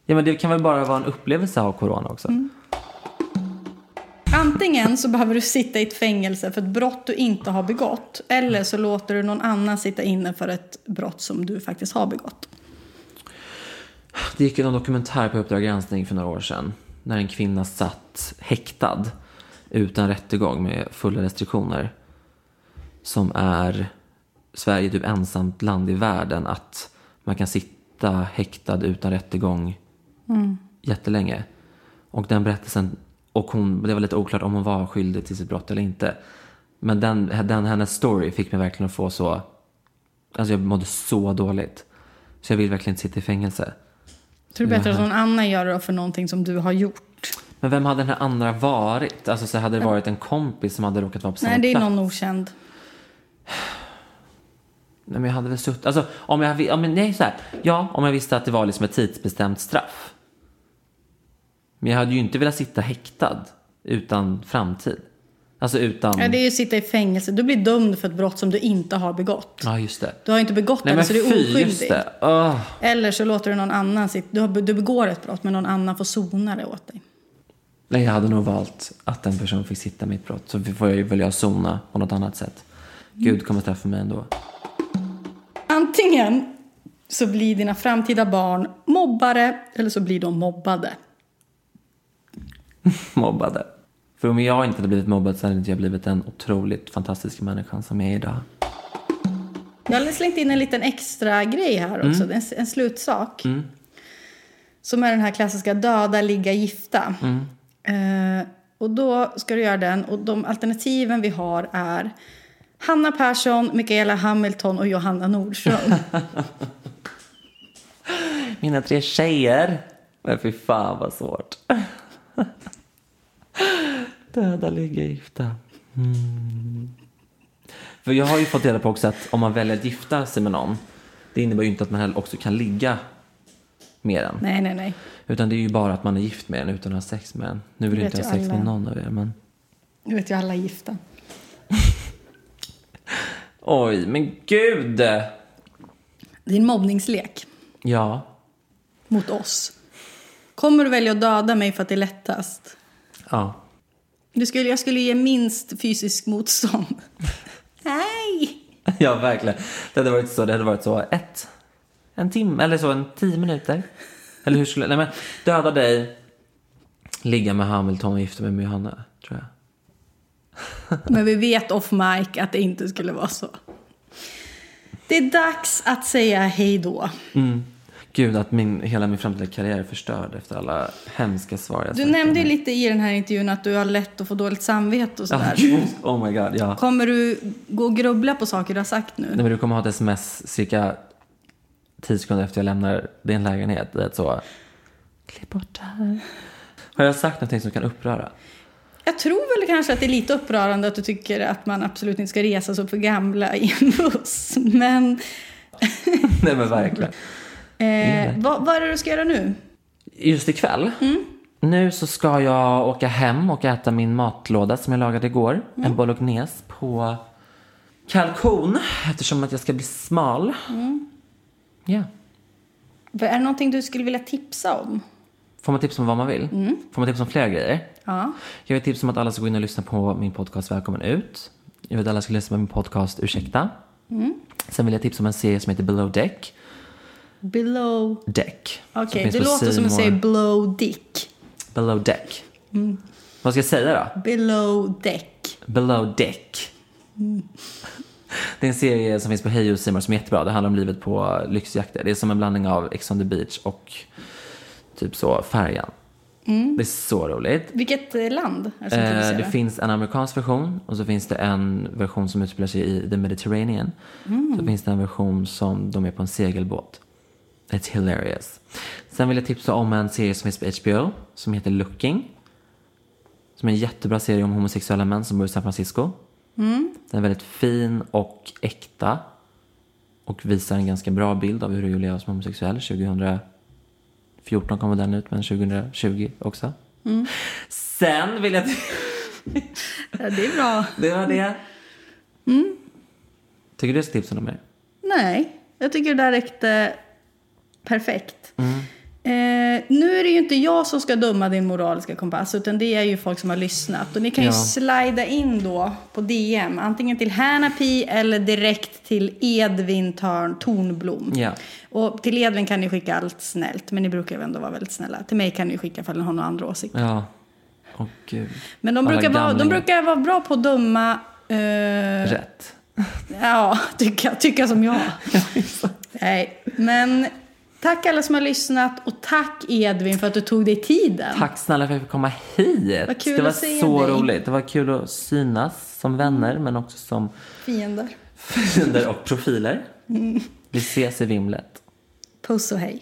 Ja men det kan väl bara vara en upplevelse av corona också. Mm. Antingen så behöver du sitta i ett fängelse för ett brott du inte har begått. Eller så låter du någon annan sitta inne för ett brott som du faktiskt har begått. Det gick någon dokumentär på Uppdrag granskning för några år sedan. När en kvinna satt häktad utan rättegång med fulla restriktioner. Som är Sverige typ ensamt land i världen att man kan sitta häktad utan rättegång jättelänge. Och den berättelsen, och hon, det var lite oklart om hon var skyldig till sitt brott eller inte. Men den, den hennes story fick mig verkligen att få så, alltså jag mådde så dåligt. Så jag vill verkligen inte sitta i fängelse. Tror du bättre att någon annan gör det för någonting som du har gjort? Men vem hade den här andra varit? Alltså så hade det varit en kompis som hade råkat vara på samma Nej, det är plats? någon okänd. Nej, men jag hade väl suttit... Alltså, om jag, men nej, så här. Ja, om jag visste att det var liksom ett tidsbestämt straff. Men jag hade ju inte velat sitta häktad utan framtid. Alltså utan... Ja, det är ju att sitta i fängelse. Du blir dömd för ett brott som du inte har begått. Ja, just det. Du har inte begått Nej, det, så du är oskyldig. Åh. Eller så låter du någon annan sitta. Du, har, du begår ett brott, men någon annan får sona det åt dig. Nej, jag hade nog valt att en person fick sitta mitt brott. Så får jag ju välja att sona på något annat sätt. Gud kommer straffa mig ändå. Antingen så blir dina framtida barn mobbare eller så blir de mobbade. Mobbade. För om jag inte hade blivit mobbad så hade inte jag blivit den otroligt fantastiska människan som jag är idag. Jag har slängt in en liten extra grej här också, en, en slutsak. Som är den här klassiska döda, ligga, gifta. Eh, och då ska du göra den och de alternativen vi har är Hanna Persson, Michaela Hamilton och Johanna Nordström. Mina tre tjejer. Men fy fan vad svårt. Döda, ligga, gifta. Mm. För jag har ju fått reda på också att om man väljer att gifta sig med någon. Det innebär ju inte att man heller också kan ligga med den. nej, nej, nej. Utan det är ju bara att man är gift med den utan att ha sex med den. Nu vill jag inte ha sex alla. med någon av er men. Nu vet ju alla gifta. Oj, men gud! Det är en mobbningslek Ja. mot oss. Kommer du välja att döda mig för att det är lättast? Ja. Du skulle, jag skulle ge minst fysisk motstånd. Nej! Ja, verkligen. Det hade varit så, det hade varit så ett, en timme, eller så en tio minuter. Eller hur skulle, nej men döda dig, ligga med Hamilton och gifta mig med Johanna, tror jag. Men vi vet off mic att det inte skulle vara så. Det är dags att säga hej då. Gud, att min, hela min framtida karriär är förstörd efter alla hemska svar jag Du nämnde ju lite i den här intervjun att du har lätt att få dåligt samvete och sådär. gud. Oh my god, ja. Kommer du gå och grubbla på saker du har sagt nu? Nej, men du kommer ha ett sms cirka 10 sekunder efter jag lämnar din lägenhet. Det är så, klipp bort det här. Har jag sagt någonting som kan uppröra? Jag tror väl kanske att det är lite upprörande att du tycker att man absolut inte ska resa upp för gamla i en buss. Men Nej men verkligen. eh, vad, vad är det du ska göra nu? Just ikväll. Nu så ska jag åka hem och äta min matlåda som jag lagade igår. En bolognese på kalkon eftersom att jag ska bli smal. Ja. Är det någonting du skulle vilja tipsa om? Får man tips om vad man vill? Får man tips om flera grejer? Ja. Jag vill tipsa om att alla ska gå in och lyssna på min podcast Välkommen ut. Jag vill att alla ska lyssna på min podcast Ursäkta. Sen vill jag tipsa om en serie som heter Below Deck. Below... Deck. Okej, finns det låter som att More. blow dick. Below Deck. Vad ska jag säga då? Below deck. Below Deck. Det är en serie som finns på Hej och Simor som är jättebra. Det handlar om livet på lyxjakter. Det är som en blandning av Ex on the beach och typ så Färjan. Det är så roligt. Vilket eh, land är det som Eh, det finns en amerikansk version och så finns det en version som utspelar sig i the Mediterranean. Så finns det en version som de är på en segelbåt. It's hilarious. Sen vill jag tipsa om en serie som finns på HBO som heter Looking. Som är en jättebra serie om homosexuella män som bor i San Francisco. Den är väldigt fin och äkta. Och visar en ganska bra bild av hur det är att leva som homosexuell. 2014 kommer den ut, men 2020 också. Sen vill jag... Ja, det är bra. Det var det. Tycker du jag ska tipsa om mer? Nej, jag tycker det där räckte perfekt. Mm. Eh, nu är det ju inte jag som ska döma din moraliska kompass, utan det är ju folk som har lyssnat. Och ni kan ju Ja. slida in då på DM, antingen till Hanapi eller direkt till Edvin Törn Tornblom. Ja. Och till Edvin kan ni skicka allt snällt, men ni brukar ju ändå vara väldigt snälla. Till mig kan ni skicka ifall ni har några andra åsikter. Ja. Åh gud. Men de brukar, vara, de brukar vara bra på att döma... Eh, Rätt. Ja, tycka, tycka som jag. Nej, men tack alla som har lyssnat och tack Edvin för att du tog dig tiden. Tack snälla för att jag fick komma hit. Vad kul det var att se så dig. roligt. Det var kul att synas som vänner men också som Fiender. fiender och profiler. Vi ses i vimlet. Puss och hej.